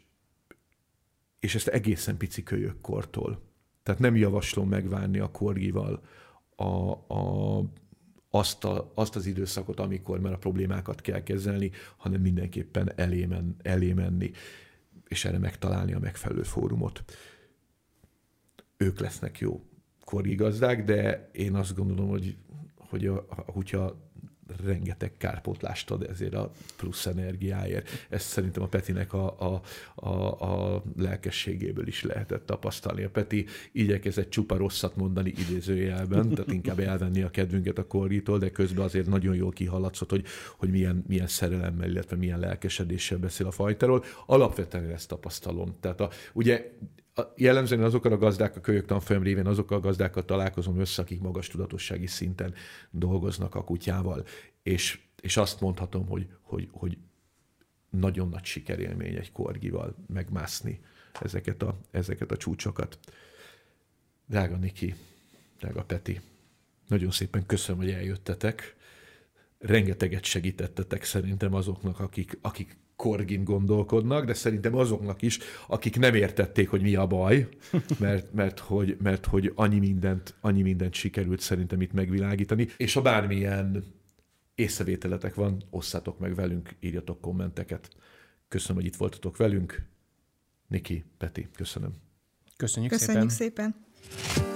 és ezt egészen pici kölyökkortól. Tehát nem javaslom megvárni a korgival a, a, azt, a, azt az időszakot, amikor már a problémákat kell kezelni, hanem mindenképpen elé, men, elé menni, és erre megtalálni a megfelelő fórumot. Ők lesznek jó korgi gazdák, de én azt gondolom, hogy, hogy a, a kutya rengeteg kárpótlást ad ezért a plusz energiáért. Ezt szerintem a Petinek a, a, a, a lelkességéből is lehetett tapasztalni. A Peti igyekezett csupa rosszat mondani idézőjelben, tehát inkább elvenni a kedvünket a korgitól, de közben azért nagyon jól kihaladszott, hogy, hogy milyen, milyen szerelemmel, illetve milyen lelkesedéssel beszél a fajtáról. Alapvetően ezt tapasztalom. Tehát a, ugye jellemzően azokon a gazdák, a kölyök tanfolyam révén azokkal a gazdákkal találkozom össze, akik magas tudatossági szinten dolgoznak a kutyával. És, és azt mondhatom, hogy, hogy, hogy nagyon nagy sikerélmény egy korgival megmászni ezeket a, ezeket a csúcsokat. Drága Niki, drága Peti, nagyon szépen köszönöm, hogy eljöttetek. Rengeteget segítettetek szerintem azoknak, akik, akik korgin gondolkodnak, de szerintem azoknak is, akik nem értették, hogy mi a baj, mert, mert, hogy, mert hogy annyi mindent, annyi mindent sikerült szerintem itt megvilágítani, és ha bármilyen észrevételetek van, osszátok meg velünk, írjatok kommenteket. Köszönöm, hogy itt voltatok velünk. Niki, Peti, köszönöm. Köszönjük, Köszönjük szépen. szépen.